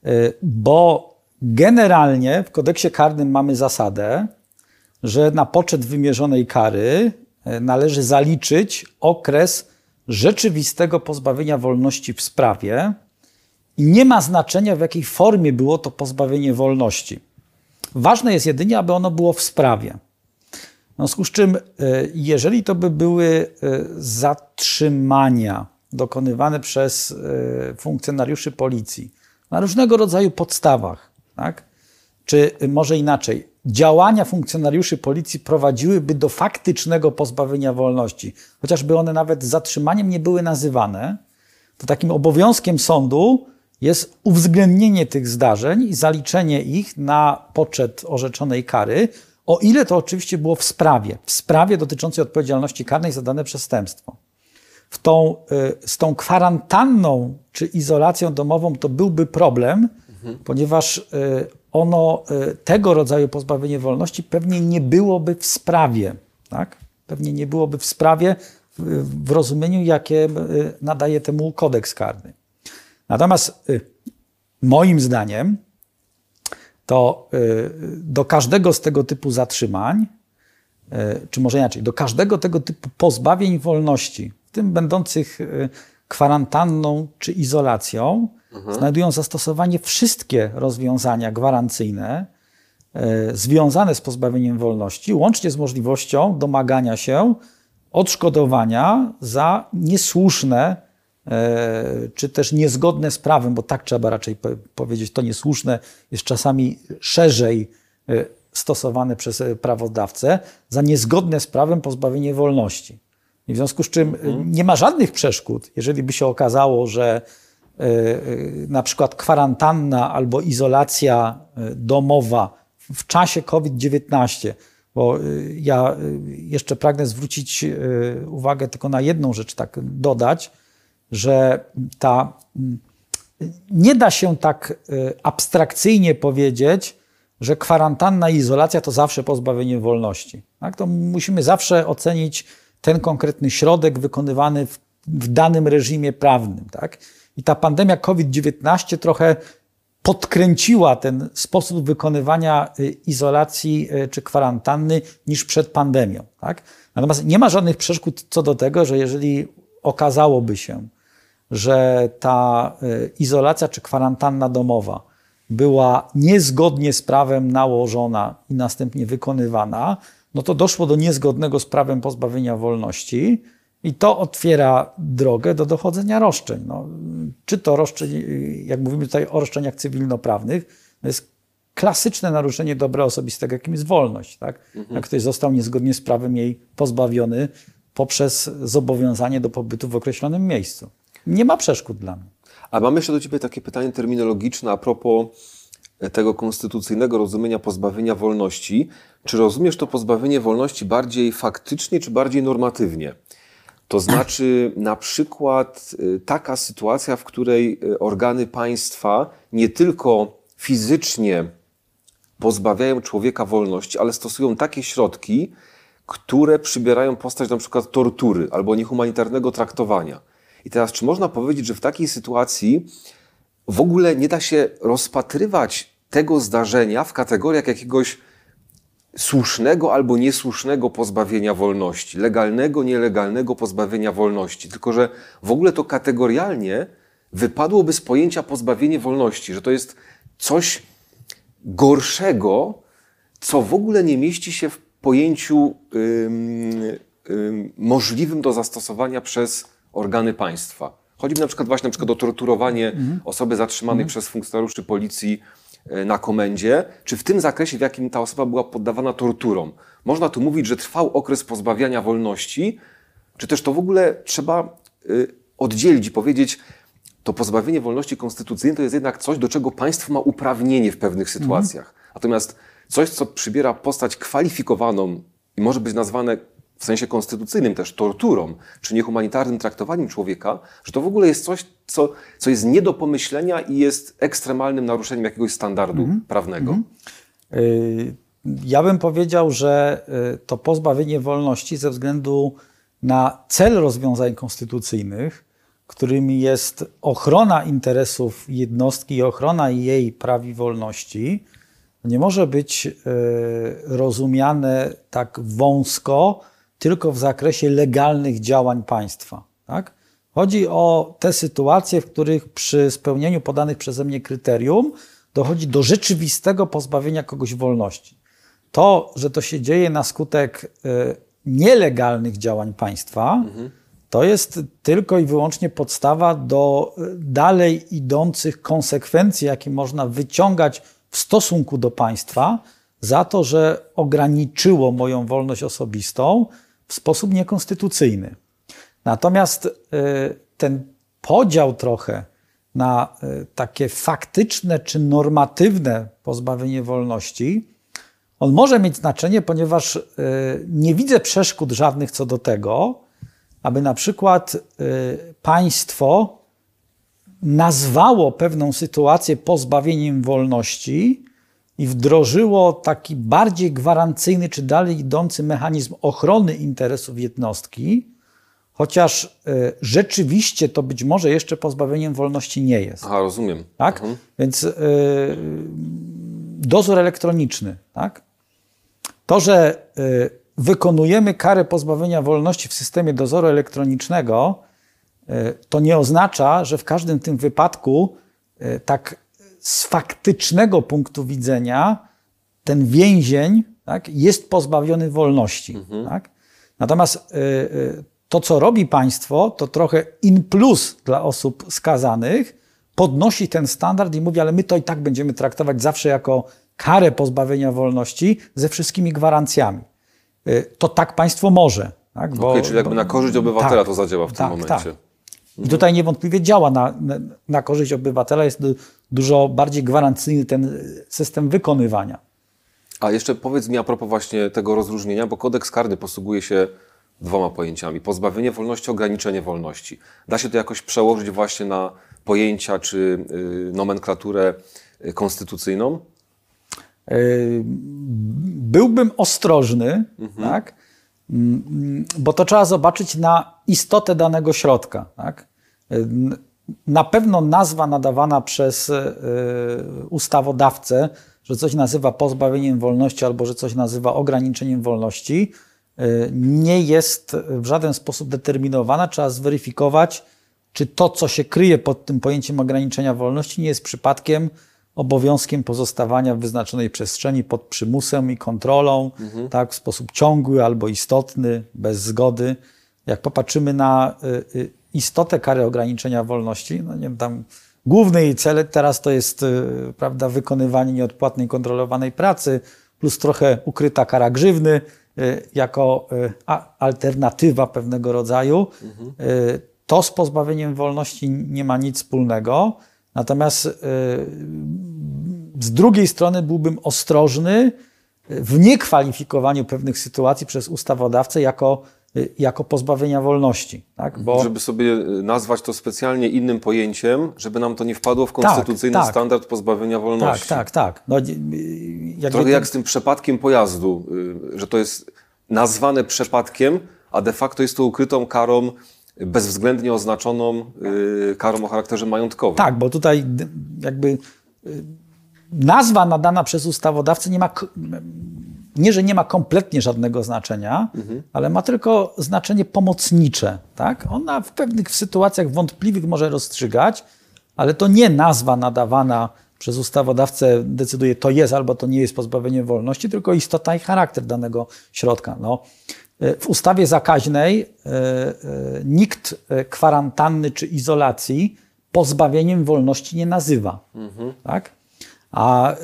Y, Bo generalnie w kodeksie karnym mamy zasadę, że na poczet wymierzonej kary należy zaliczyć okres rzeczywistego pozbawienia wolności w sprawie nie ma znaczenia, w jakiej formie było to pozbawienie wolności. Ważne jest jedynie, aby ono było w sprawie. W związku z czym, y, jeżeli to by były y, zatrzymania dokonywane przez y, funkcjonariuszy policji na różnego rodzaju podstawach, tak? czy może inaczej, działania funkcjonariuszy policji prowadziłyby do faktycznego pozbawienia wolności, chociażby one nawet zatrzymaniem nie były nazywane, to takim obowiązkiem sądu jest uwzględnienie tych zdarzeń i zaliczenie ich na poczet orzeczonej kary, o ile to oczywiście było w sprawie, w sprawie dotyczącej odpowiedzialności karnej za dane przestępstwo. W tą, y, z tą kwarantanną czy izolacją domową to byłby problem, ponieważ y, ono, y, tego rodzaju pozbawienie wolności pewnie nie byłoby w sprawie. Tak? Pewnie nie byłoby w sprawie w, rozumieniu, jakie nadaje temu kodeks karny. Natomiast y, moim zdaniem to y, do każdego z tego typu zatrzymań, y, czy może inaczej, do każdego tego typu pozbawień wolności, w tym będących kwarantanną czy izolacją, znajdują zastosowanie wszystkie rozwiązania gwarancyjne związane z pozbawieniem wolności, łącznie z możliwością domagania się odszkodowania za niesłuszne czy też niezgodne z prawem, bo tak trzeba raczej po- powiedzieć, to niesłuszne jest czasami szerzej e, stosowane przez e, prawodawcę, za niezgodne z prawem pozbawienie wolności. I w związku z czym e, nie ma żadnych przeszkód, jeżeli by się okazało, że e, e, na przykład kwarantanna albo izolacja e, domowa w czasie COVID-19, bo ja jeszcze pragnę zwrócić uwagę tylko na jedną rzecz, tak dodać, że ta nie da się tak y, abstrakcyjnie powiedzieć, że kwarantanna i izolacja to zawsze pozbawienie wolności. Tak? To musimy zawsze ocenić ten konkretny środek wykonywany w, w danym reżimie prawnym. Tak? I ta pandemia COVID-19 trochę podkręciła ten sposób wykonywania izolacji czy kwarantanny niż przed pandemią. Tak? Natomiast nie ma żadnych przeszkód co do tego, że jeżeli okazałoby się, że ta izolacja czy kwarantanna domowa była niezgodnie z prawem nałożona i następnie wykonywana, no to doszło do niezgodnego z prawem pozbawienia wolności i to otwiera drogę do dochodzenia roszczeń. No, czy to roszczeń, jak mówimy tutaj o roszczeniach cywilnoprawnych, to jest klasyczne naruszenie dobra osobistego, jakim jest wolność. Tak? Mhm. Jak ktoś został niezgodnie z prawem jej pozbawiony poprzez zobowiązanie do pobytu w określonym miejscu. Nie ma przeszkód dla mnie. A mam jeszcze do Ciebie takie pytanie terminologiczne a propos tego konstytucyjnego rozumienia pozbawienia wolności. Czy rozumiesz to pozbawienie wolności bardziej faktycznie, czy bardziej normatywnie? To znaczy, na przykład y, taka sytuacja, w której y, organy państwa nie tylko fizycznie pozbawiają człowieka wolności, ale stosują takie środki, które przybierają postać na przykład tortury albo niehumanitarnego traktowania. I teraz, czy można powiedzieć, że w takiej sytuacji w ogóle nie da się rozpatrywać tego zdarzenia w kategoriach jakiegoś słusznego albo niesłusznego pozbawienia wolności, legalnego, nielegalnego pozbawienia wolności, tylko że w ogóle to kategorialnie wypadłoby z pojęcia pozbawienie wolności, że to jest coś gorszego, co w ogóle nie mieści się w pojęciu ym, ym, możliwym do zastosowania przez organy państwa. Chodzi mi na przykład właśnie na przykład o torturowanie mhm. osoby zatrzymanej mhm. przez funkcjonariuszy policji e, na komendzie, czy w tym zakresie, w jakim ta osoba była poddawana torturom. Można tu mówić, że trwał okres pozbawiania wolności, czy też to w ogóle trzeba y, oddzielić i powiedzieć, to pozbawienie wolności konstytucyjnej to jest jednak coś, do czego państwo ma uprawnienie w pewnych mhm. sytuacjach. Mhm. Natomiast coś, co przybiera postać kwalifikowaną i może być nazwane w sensie konstytucyjnym też torturą, czy niehumanitarnym traktowaniem człowieka, że to w ogóle jest coś, co, co jest nie do pomyślenia i jest ekstremalnym naruszeniem jakiegoś standardu mm -hmm. prawnego. Mm -hmm. Ja bym powiedział, że y, to pozbawienie wolności ze względu na cel rozwiązań konstytucyjnych, którymi jest ochrona interesów jednostki i ochrona jej praw i wolności, nie może być y, rozumiane tak wąsko, tylko w zakresie legalnych działań państwa. Tak? Chodzi o te sytuacje, w których przy spełnieniu podanych przeze mnie kryterium dochodzi do rzeczywistego pozbawienia kogoś wolności. To, że to się dzieje na skutek y, nielegalnych działań państwa, mhm. to jest tylko i wyłącznie podstawa do y, dalej idących konsekwencji, jakie można wyciągać w stosunku do państwa za to, że ograniczyło moją wolność osobistą w sposób niekonstytucyjny. Natomiast y, ten podział trochę na y, takie faktyczne czy normatywne pozbawienie wolności, on może mieć znaczenie, ponieważ y, nie widzę przeszkód żadnych co do tego, aby na przykład państwo nazwało pewną sytuację pozbawieniem wolności i wdrożyło taki bardziej gwarancyjny czy dalej idący mechanizm ochrony interesów jednostki, chociaż y, rzeczywiście to być może jeszcze pozbawieniem wolności nie jest. Aha, rozumiem. Tak? Mhm. Więc y, dozór elektroniczny, tak? To, że y, wykonujemy karę pozbawienia wolności w systemie dozoru elektronicznego, to nie oznacza, że w każdym tym wypadku tak z faktycznego punktu widzenia ten więzień tak, jest pozbawiony wolności. Mhm. Tak? Natomiast y, y, to, co robi państwo, to trochę in plus dla osób skazanych, podnosi ten standard i mówi, ale my to i tak będziemy traktować zawsze jako karę pozbawienia wolności ze wszystkimi gwarancjami. Y, to tak państwo może. Tak? Bo, okay, czyli jakby na korzyść obywatela tak, to zadziała w tym tak, momencie. Tak. I tutaj niewątpliwie działa na, na, na korzyść obywatela, jest dużo bardziej gwarancyjny ten system wykonywania. A jeszcze powiedz mi a propos właśnie tego rozróżnienia, bo kodeks karny posługuje się dwoma pojęciami: pozbawienie wolności, ograniczenie wolności. Da się to jakoś przełożyć właśnie na pojęcia czy y, nomenklaturę y, konstytucyjną? Y, byłbym ostrożny, mhm. tak? Bo to trzeba zobaczyć na istotę danego środka. Tak? na pewno nazwa nadawana przez y, ustawodawcę, że coś nazywa pozbawieniem wolności albo że coś nazywa ograniczeniem wolności, y, nie jest w żaden sposób determinowana. Trzeba zweryfikować, czy to, co się kryje pod tym pojęciem ograniczenia wolności, nie jest przypadkiem obowiązkiem pozostawania w wyznaczonej przestrzeni pod przymusem i kontrolą, mhm. tak, w sposób ciągły albo istotny, bez zgody. Jak popatrzymy na y, y, istotę kary ograniczenia wolności, no nie wiem, tam główny jej cel teraz to jest y, prawda, wykonywanie nieodpłatnej, kontrolowanej pracy, plus trochę ukryta kara grzywny jako alternatywa pewnego rodzaju. Mhm. To z pozbawieniem wolności nie ma nic wspólnego. Natomiast z drugiej strony byłbym ostrożny w niekwalifikowaniu pewnych sytuacji przez ustawodawcę jako, y, jako pozbawienia wolności. Tak? Bo... Żeby sobie nazwać to specjalnie innym pojęciem, żeby nam to nie wpadło w tak, konstytucyjny tak, tak. standard pozbawienia wolności. Tak, tak, tak. No, jak Trochę jak z tym przepadkiem pojazdu, y, że to jest nazwane przepadkiem, a de facto jest to ukrytą karą bezwzględnie oznaczoną y, karą o charakterze majątkowym. Tak, bo tutaj jakby y, nazwa nadana przez ustawodawcę nie ma, nie, że nie ma kompletnie żadnego znaczenia, mhm. ale ma tylko znaczenie pomocnicze. Tak? Ona w pewnych sytuacjach wątpliwych może rozstrzygać, ale to nie nazwa nadawana przez ustawodawcę decyduje, to jest albo to nie jest pozbawienie wolności, tylko istota i charakter danego środka. No, E, w ustawie zakaźnej e, e, nikt kwarantanny czy izolacji pozbawieniem wolności nie nazywa. Mhm. Tak? A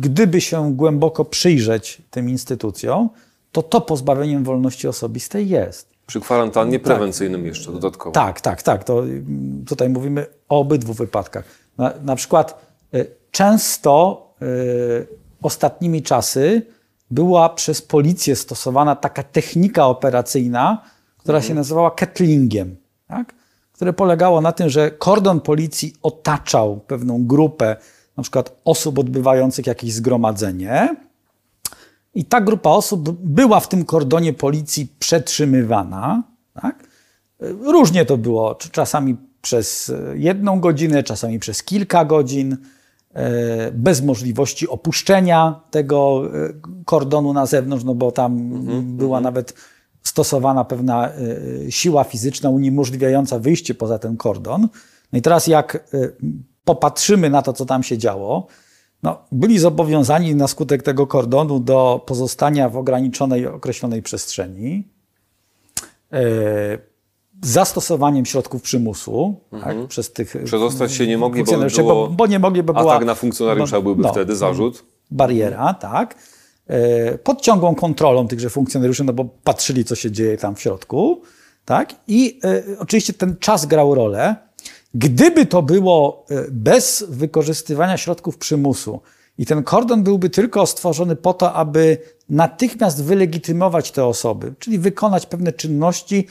gdyby się głęboko przyjrzeć tym instytucjom, to to pozbawieniem wolności osobistej jest. Przy kwarantannie tak. prewencyjnym jeszcze dodatkowo. Tak, tak, tak. To tutaj mówimy o obydwu wypadkach. Na, na przykład często ostatnimi czasy była przez policję stosowana taka technika operacyjna, która mhm. się nazywała kettlingiem, tak? które polegało na tym, że kordon policji otaczał pewną grupę, na przykład osób odbywających jakieś zgromadzenie, i ta grupa osób była w tym kordonie policji przetrzymywana. Tak? Różnie to było, czasami przez jedną godzinę, czasami przez kilka godzin. E, bez możliwości opuszczenia tego e, kordonu na zewnątrz, no bo tam mhm, była mhm. nawet stosowana pewna e, siła fizyczna uniemożliwiająca wyjście poza ten kordon. No i teraz jak popatrzymy na to, co tam się działo, no, byli zobowiązani na skutek tego kordonu do pozostania w ograniczonej, określonej przestrzeni z zastosowaniem środków przymusu mhm. tak, przez tych Przedostać się nie mogli, bo, było, bo, bo nie mogli, bo była... Atak na funkcjonariusza bo, byłby no, wtedy, zarzut. Bariera, tak. E, pod ciągłą kontrolą tychże funkcjonariuszy, no bo patrzyli, co się dzieje tam w środku, tak. I e, oczywiście ten czas grał rolę. Gdyby to było e, bez wykorzystywania środków przymusu i ten kordon byłby tylko stworzony po to, aby natychmiast wylegitymować te osoby, czyli wykonać pewne czynności,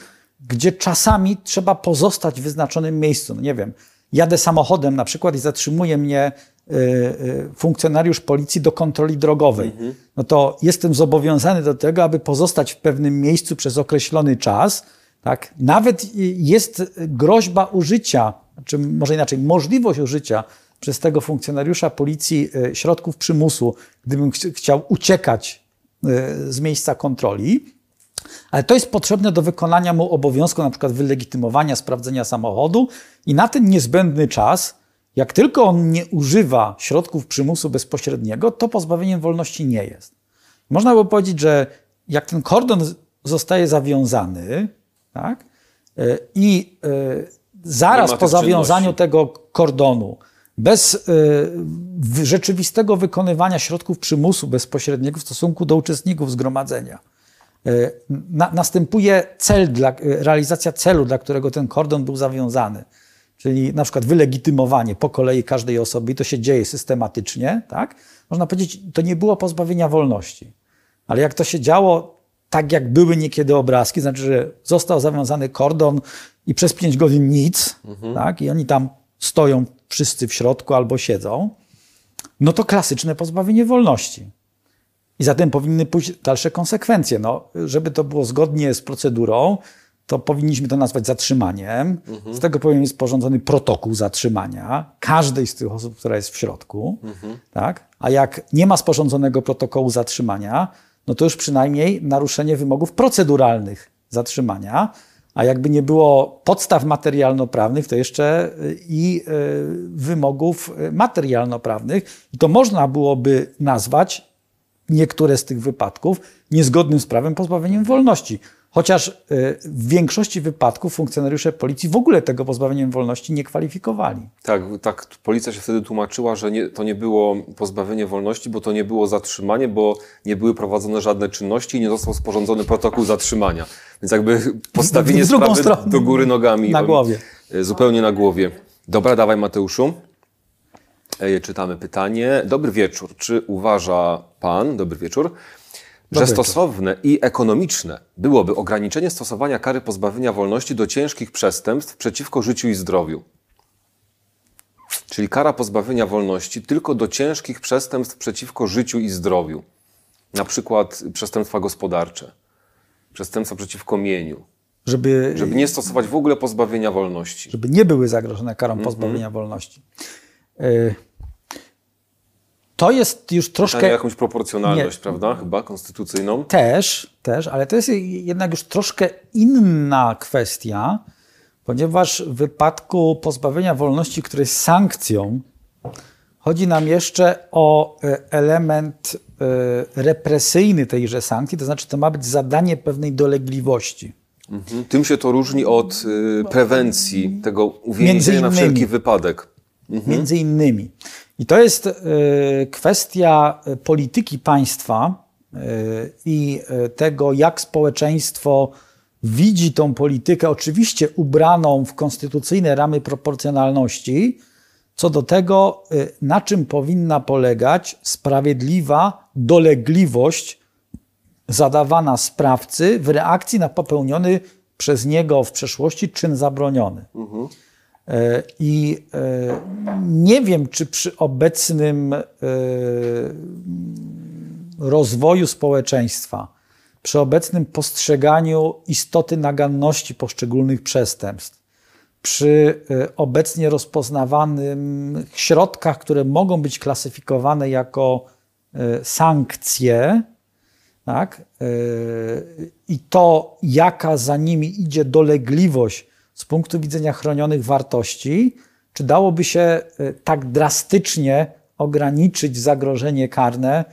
gdzie czasami trzeba pozostać w wyznaczonym miejscu. No nie wiem, jadę samochodem na przykład i zatrzymuje mnie y, y, funkcjonariusz policji do kontroli drogowej. Mhm. No to jestem zobowiązany do tego, aby pozostać w pewnym miejscu przez określony czas. Tak? Nawet jest groźba użycia, czy może inaczej, możliwość użycia przez tego funkcjonariusza policji y, środków przymusu, gdybym ch chciał uciekać z miejsca kontroli. Ale to jest potrzebne do wykonania mu obowiązku, na przykład wylegitymowania, sprawdzenia samochodu i na ten niezbędny czas, jak tylko on nie używa środków przymusu bezpośredniego, to pozbawieniem wolności nie jest. Można by powiedzieć, że jak ten kordon zostaje zawiązany, tak, e, i e, zaraz po zawiązaniu tego kordonu, bez e, rzeczywistego wykonywania środków przymusu bezpośredniego w stosunku do uczestników zgromadzenia, E, na, następuje cel dla, e, realizacja celu, dla którego ten kordon był zawiązany. Czyli na przykład wylegitymowanie po kolei każdej osoby, i to się dzieje systematycznie, tak? Można powiedzieć, to nie było pozbawienia wolności. Ale jak to się działo tak, jak były niekiedy obrazki, znaczy, że został zawiązany kordon i przez pięć godzin nic, mhm. tak? I oni tam stoją wszyscy w środku albo siedzą, no to klasyczne pozbawienie wolności. I zatem powinny pójść dalsze konsekwencje. No, żeby to było zgodnie z procedurą, to powinniśmy to nazwać zatrzymaniem. Z tego powinien być sporządzony protokół zatrzymania każdej z tych osób, która jest w środku. Tak? A jak nie ma sporządzonego protokołu zatrzymania, no to już przynajmniej naruszenie wymogów proceduralnych zatrzymania. A jakby nie było podstaw materialno-prawnych, to jeszcze y, i y, wymogów y, materialno-prawnych. I to można byłoby nazwać niektóre z tych wypadków niezgodnym z prawem pozbawieniem wolności. Chociaż y, w większości wypadków funkcjonariusze policji w ogóle tego pozbawieniem wolności nie kwalifikowali. Tak, tak. Policja się wtedy tłumaczyła, że nie, to nie było pozbawienie wolności, bo to nie było zatrzymanie, bo nie były prowadzone żadne czynności i nie został sporządzony protokół zatrzymania. Więc jakby [laughs] postawienie sprawy stronę. do góry nogami. Na głowie. Y, Zupełnie na głowie. Dobra, dawaj Mateuszu. E, Czytamy pytanie. Dobry wieczór. Czy uważa Pan, dobry wieczór, że stosowne i ekonomiczne byłoby ograniczenie stosowania kary pozbawienia wolności do ciężkich przestępstw przeciwko życiu i zdrowiu? Czyli kara pozbawienia wolności tylko do ciężkich przestępstw przeciwko życiu i zdrowiu. Na przykład przestępstwa gospodarcze, przestępstwa przeciwko mieniu. Żeby, Żeby nie stosować w ogóle pozbawienia wolności. żeby nie były zagrożone karą pozbawienia wolności. Y, To jest już Pytanie troszkę o jakąś proporcjonalność, Nie. prawda? Chyba konstytucyjną. też, też, ale to jest jednak już troszkę inna kwestia, ponieważ w wypadku pozbawienia wolności, który jest sankcją, chodzi nam jeszcze o e, element e, represyjny tejże sankcji, to znaczy to ma być zadanie pewnej dolegliwości. Mhm. Tym się to różni od y, prewencji, tego uwięzienia na wszelki wypadek. między innymi. I to jest e, kwestia e, polityki państwa e, i tego, jak społeczeństwo widzi tą politykę, oczywiście ubraną w konstytucyjne ramy proporcjonalności, co do tego, na czym powinna polegać sprawiedliwa dolegliwość zadawana sprawcy w reakcji na popełniony przez niego w przeszłości czyn zabroniony. E, I e, nie wiem, czy przy obecnym e, rozwoju społeczeństwa, przy obecnym postrzeganiu istoty naganności poszczególnych przestępstw, przy e, obecnie rozpoznawanych środkach, które mogą być klasyfikowane jako e, sankcje, tak? e, i to, jaka za nimi idzie dolegliwość z punktu widzenia chronionych wartości, czy dałoby się e, tak drastycznie ograniczyć zagrożenie karne e,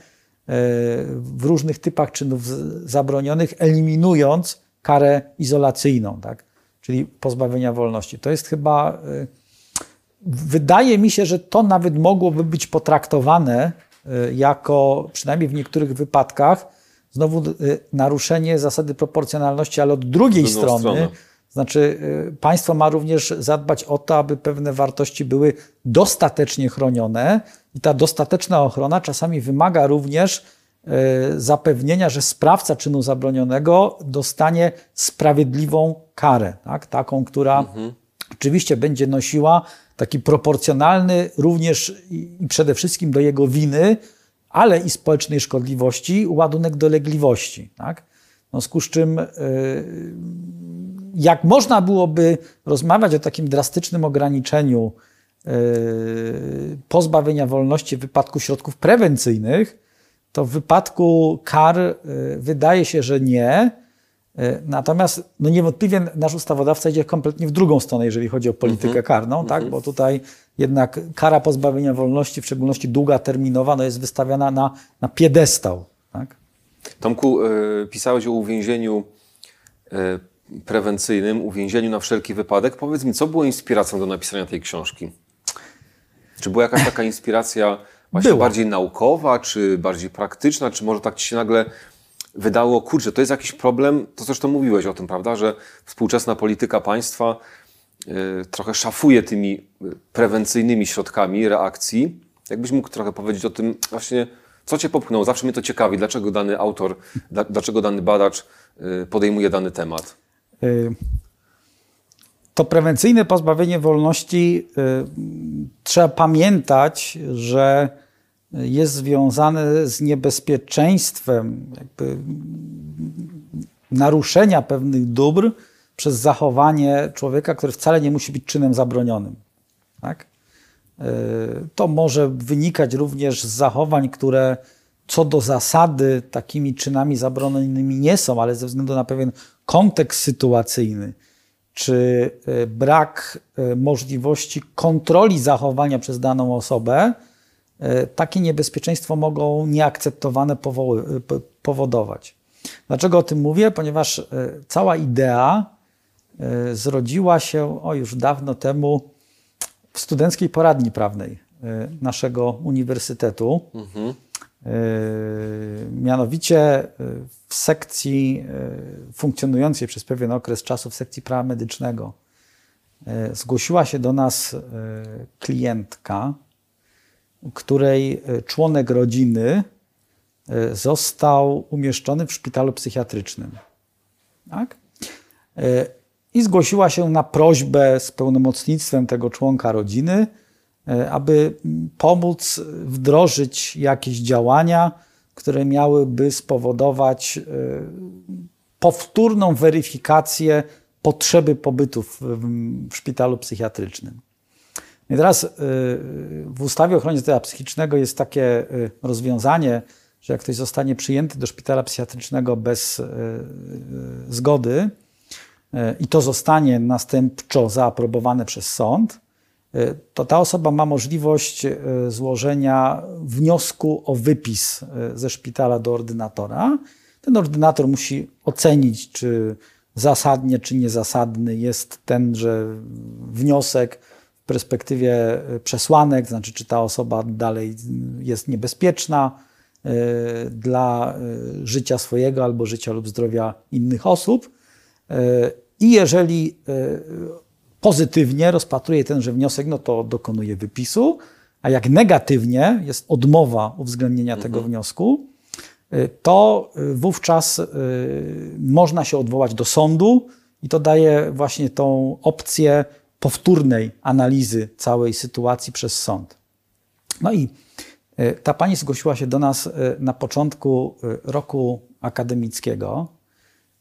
w różnych typach czynów zabronionych, eliminując karę izolacyjną, tak? czyli pozbawienia wolności. To jest chyba. e, Wydaje mi się, że to nawet mogłoby być potraktowane jako, przynajmniej w niektórych wypadkach, znowu naruszenie zasady proporcjonalności, ale od drugiej drugą strony. Znaczy, y, państwo ma również zadbać o to, aby pewne wartości były dostatecznie chronione, i ta dostateczna ochrona czasami wymaga również y, zapewnienia, że sprawca czynu zabronionego dostanie sprawiedliwą karę, tak? taką, która oczywiście będzie nosiła taki proporcjonalny również i przede wszystkim do jego winy, ale i społecznej szkodliwości ładunek dolegliwości. Tak? W związku z czym y, jak można byłoby rozmawiać o takim drastycznym ograniczeniu yy, pozbawienia wolności w wypadku środków prewencyjnych, to w wypadku kar yy, wydaje się, że nie. Yy, Natomiast no niewątpliwie nasz ustawodawca idzie kompletnie w drugą stronę, jeżeli chodzi o politykę karną, tak? bo tutaj jednak kara pozbawienia wolności, w szczególności długaterminowa, no jest wystawiana na, na piedestał. Tak? Tomku, pisałeś o uwięzieniu prewencyjnym, uwięzieniu na wszelki wypadek. Powiedz mi, co było inspiracją do napisania tej książki? Czy była jakaś taka inspiracja właśnie Była. bardziej naukowa, czy bardziej praktyczna, czy może tak ci się nagle wydało, kurczę, to jest jakiś problem, to zresztą mówiłeś o tym, prawda, że współczesna polityka państwa y, trochę szafuje tymi y, prewencyjnymi środkami reakcji. Jakbyś mógł trochę powiedzieć o tym właśnie, co cię popchnęło? Zawsze mnie to ciekawi, dlaczego dany autor, dla, dlaczego dany badacz y, podejmuje dany temat. Y, To prewencyjne pozbawienie wolności y, trzeba pamiętać, że jest związane z niebezpieczeństwem naruszenia pewnych dóbr przez zachowanie człowieka, które wcale nie musi być czynem zabronionym. Tak? E, to może wynikać również z zachowań, które co do zasady takimi czynami zabronionymi nie są, ale ze względu na pewien kontekst sytuacyjny, czy e, brak e, możliwości kontroli zachowania przez daną osobę, takie niebezpieczeństwo mogą nieakceptowane powodować. Dlaczego o tym mówię? Ponieważ cała idea zrodziła się o już dawno temu w studenckiej poradni prawnej e, naszego uniwersytetu. Mhm. Mianowicie e, w sekcji funkcjonującej przez pewien okres czasu, w sekcji prawa medycznego, zgłosiła się do nas klientka, której członek rodziny został umieszczony w szpitalu psychiatrycznym. Tak? i zgłosiła się na prośbę z pełnomocnictwem tego członka rodziny, e, aby pomóc wdrożyć jakieś działania, które miałyby spowodować e, powtórną weryfikację potrzeby pobytu w, szpitalu psychiatrycznym. I teraz e, w ustawie o ochronie zdrowia psychicznego jest takie rozwiązanie, że jak ktoś zostanie przyjęty do szpitala psychiatrycznego bez zgody, i to zostanie następczo zaaprobowane przez sąd, e, to ta osoba ma możliwość e, złożenia wniosku o wypis e, ze szpitala do ordynatora. Ten ordynator musi ocenić, czy zasadnie, czy niezasadny jest tenże wniosek w perspektywie przesłanek, znaczy, czy ta osoba dalej jest niebezpieczna dla życia swojego albo życia lub zdrowia innych osób. I jeżeli pozytywnie rozpatruje tenże wniosek, no to dokonuje wypisu, a jak negatywnie jest odmowa uwzględnienia mhm. tego wniosku, e, to e, wówczas można się odwołać do sądu i to daje właśnie tą opcję powtórnej analizy całej sytuacji przez sąd. No i ta pani zgłosiła się do nas na początku roku akademickiego.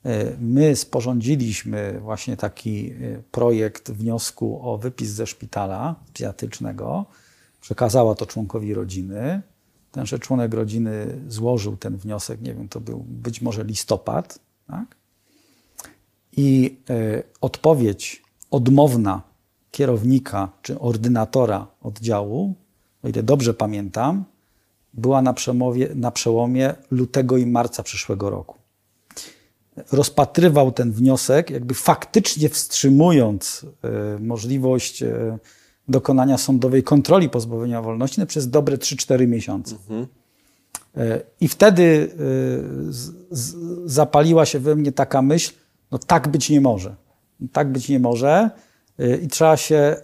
E, my sporządziliśmy właśnie taki e, projekt wniosku o wypis ze szpitala psychiatrycznego. Przekazała to członkowi rodziny. Tenże członek rodziny złożył ten wniosek, nie wiem, to był być może listopad. Tak? I y, odpowiedź odmowna kierownika czy ordynatora oddziału, o ile dobrze pamiętam, była na, na przełomie lutego i marca przyszłego roku rozpatrywał ten wniosek, jakby faktycznie wstrzymując e, możliwość e, dokonania sądowej kontroli pozbawienia wolności przez dobre 3-4 miesiące. Mhm. E, I wtedy zapaliła się we mnie taka myśl, no tak być nie może. Tak być nie może i trzeba się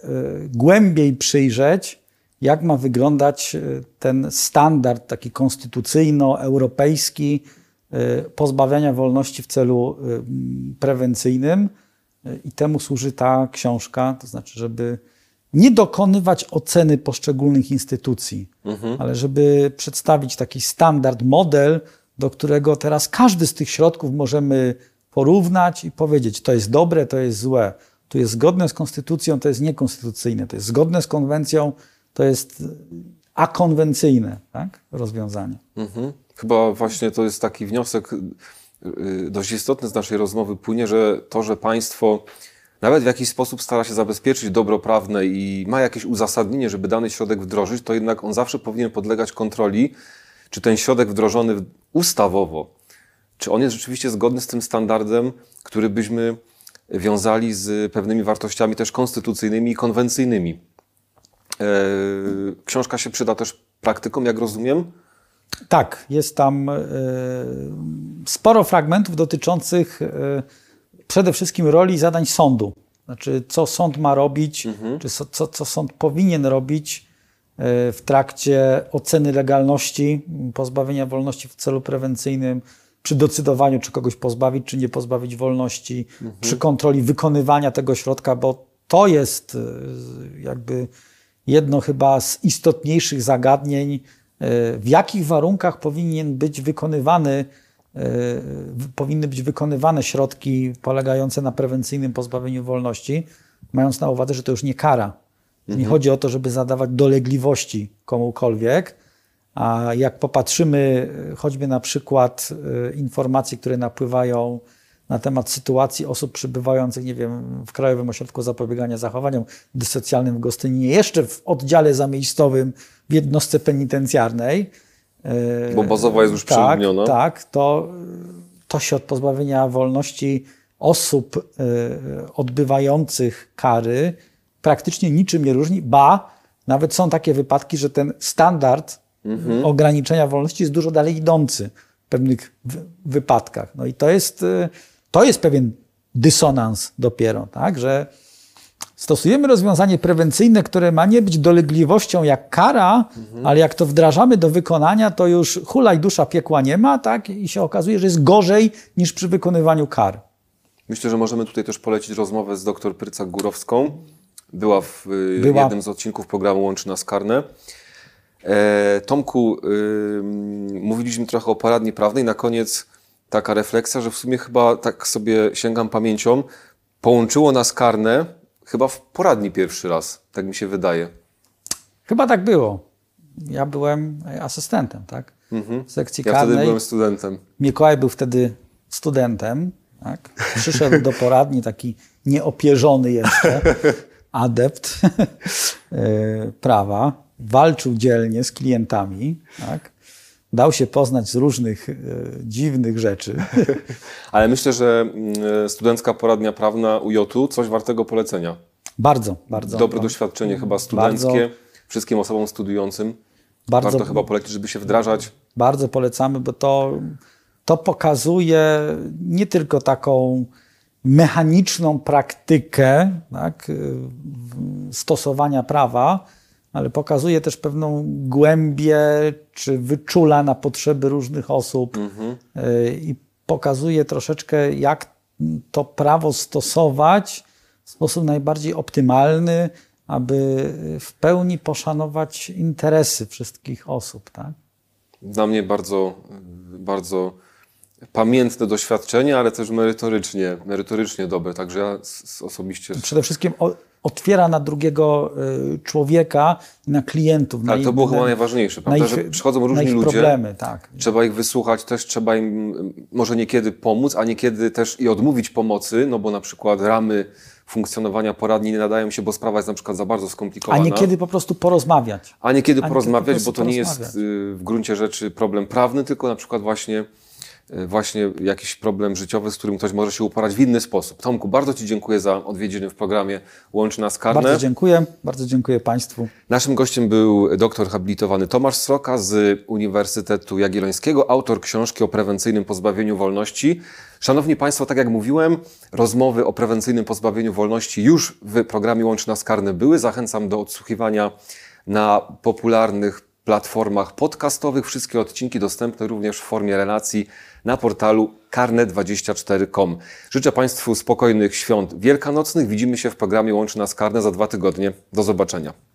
głębiej przyjrzeć, jak ma wyglądać ten standard taki konstytucyjno-europejski, pozbawiania wolności w celu y, prewencyjnym y, i temu służy ta książka, to znaczy, żeby nie dokonywać oceny poszczególnych instytucji, mhm. ale żeby przedstawić taki standard, model, do którego teraz każdy z tych środków możemy porównać i powiedzieć, to jest dobre, to jest złe, tu jest zgodne z konstytucją, to jest niekonstytucyjne, to jest zgodne z konwencją, to jest akonwencyjne tak? rozwiązanie. Mhm. Chyba właśnie to jest taki wniosek y, y, dość istotny z naszej rozmowy płynie, że to, że państwo nawet w jakiś sposób stara się zabezpieczyć dobro prawne i ma jakieś uzasadnienie, żeby dany środek wdrożyć, to jednak on zawsze powinien podlegać kontroli, czy ten środek wdrożony ustawowo, czy on jest rzeczywiście zgodny z tym standardem, który byśmy wiązali z pewnymi wartościami też konstytucyjnymi i konwencyjnymi. E, książka się przyda też praktykom, jak rozumiem. Tak, jest tam e, sporo fragmentów dotyczących e, przede wszystkim roli i zadań sądu. Znaczy, co sąd ma robić, mhm. czy co, co sąd powinien robić e, w trakcie oceny legalności pozbawienia wolności w celu prewencyjnym, przy decydowaniu, czy kogoś pozbawić, czy nie pozbawić wolności, mhm. przy kontroli wykonywania tego środka, bo to jest jakby jedno chyba z istotniejszych zagadnień, w jakich warunkach powinien być wykonywany powinny być wykonywane środki polegające na prewencyjnym pozbawieniu wolności, mając na uwadze, że to już nie kara. Mhm. Nie chodzi o to, żeby zadawać dolegliwości komukolwiek, a jak popatrzymy choćby na przykład informacji, które napływają na temat sytuacji osób przybywających, nie wiem, w Krajowym Ośrodku Zapobiegania Zachowaniom Dysocjalnym w Gostyninie, jeszcze w oddziale zamiejscowym w jednostce penitencjarnej. Bo bazowa jest już tak, przeludniona. Tak, to, to się od pozbawienia wolności osób y, odbywających kary praktycznie niczym nie różni, ba, nawet są takie wypadki, że ten standard mhm. ograniczenia wolności jest dużo dalej idący w pewnych wypadkach. No i to jest y, to jest pewien dysonans dopiero, tak? że stosujemy rozwiązanie prewencyjne, które ma nie być dolegliwością jak kara, mhm. ale jak to wdrażamy do wykonania, to już hulaj dusza piekła nie ma, tak? I się okazuje, że jest gorzej niż przy wykonywaniu kar. Myślę, że możemy tutaj też polecić rozmowę z dr Prycak-Górowską. Była w y, Była. jednym z odcinków programu Łączy nas karne. E, Tomku, y, mówiliśmy trochę o poradni prawnej. Na koniec taka refleksja, że w sumie chyba tak sobie sięgam pamięcią, połączyło nas karne chyba w poradni pierwszy raz, tak mi się wydaje. Chyba tak było. Ja byłem asystentem, tak? Mhm. W sekcji ja karnej. Wtedy byłem studentem. Mikołaj był wtedy studentem, tak? Przyszedł do poradni taki nieopierzony jeszcze, [laughs] adept [laughs] e, prawa, walczył dzielnie z klientami, tak? Dał się poznać z różnych e, dziwnych rzeczy. [laughs] Ale myślę, że mm, studencka poradnia prawna UJ-u coś wartego polecenia. Bardzo, bardzo. Dobre doświadczenie chyba studenckie bardzo, wszystkim osobom studiującym. Bardzo, Warto chyba polecić, żeby się wdrażać. Bardzo polecamy, bo to, to pokazuje nie tylko taką mechaniczną praktykę tak, stosowania prawa, ale pokazuje też pewną głębię, czy wyczula na potrzeby różnych osób mhm. Y, i pokazuje troszeczkę, jak to prawo stosować w sposób najbardziej optymalny, aby w pełni poszanować interesy wszystkich osób. Tak? Dla mnie bardzo, bardzo pamiętne doświadczenie, ale też merytorycznie, merytorycznie dobre, także ja osobiście... Przede wszystkim otwiera na drugiego y, człowieka, na klientów. Tak, na to było na, chyba najważniejsze, prawda? Ich, że przychodzą różni ludzie, problemy, tak. trzeba ich wysłuchać, też trzeba im może niekiedy pomóc, a niekiedy też i odmówić pomocy, no bo na przykład ramy funkcjonowania poradni nie nadają się, bo sprawa jest na przykład za bardzo skomplikowana. A niekiedy po prostu porozmawiać. A niekiedy a porozmawiać, niekiedy po bo to nie jest y, w gruncie rzeczy problem prawny, tylko na przykład właśnie właśnie jakiś problem życiowy, z którym ktoś może się uporać w inny sposób. Tomku, bardzo Ci dziękuję za odwiedziny w programie Łączy nas karne. Bardzo dziękuję, bardzo dziękuję Państwu. Naszym gościem był doktor habilitowany Tomasz Sroka z Uniwersytetu Jagiellońskiego, autor książki o prewencyjnym pozbawieniu wolności. Szanowni Państwo, tak jak mówiłem, rozmowy o prewencyjnym pozbawieniu wolności już w programie Łączy nas karne były. Zachęcam do odsłuchiwania na popularnych platformach podcastowych. Wszystkie odcinki dostępne również w formie relacji na portalu karne24.com. Życzę Państwu spokojnych świąt wielkanocnych. Widzimy się w programie Łączy nas Karne za dwa tygodnie. Do zobaczenia.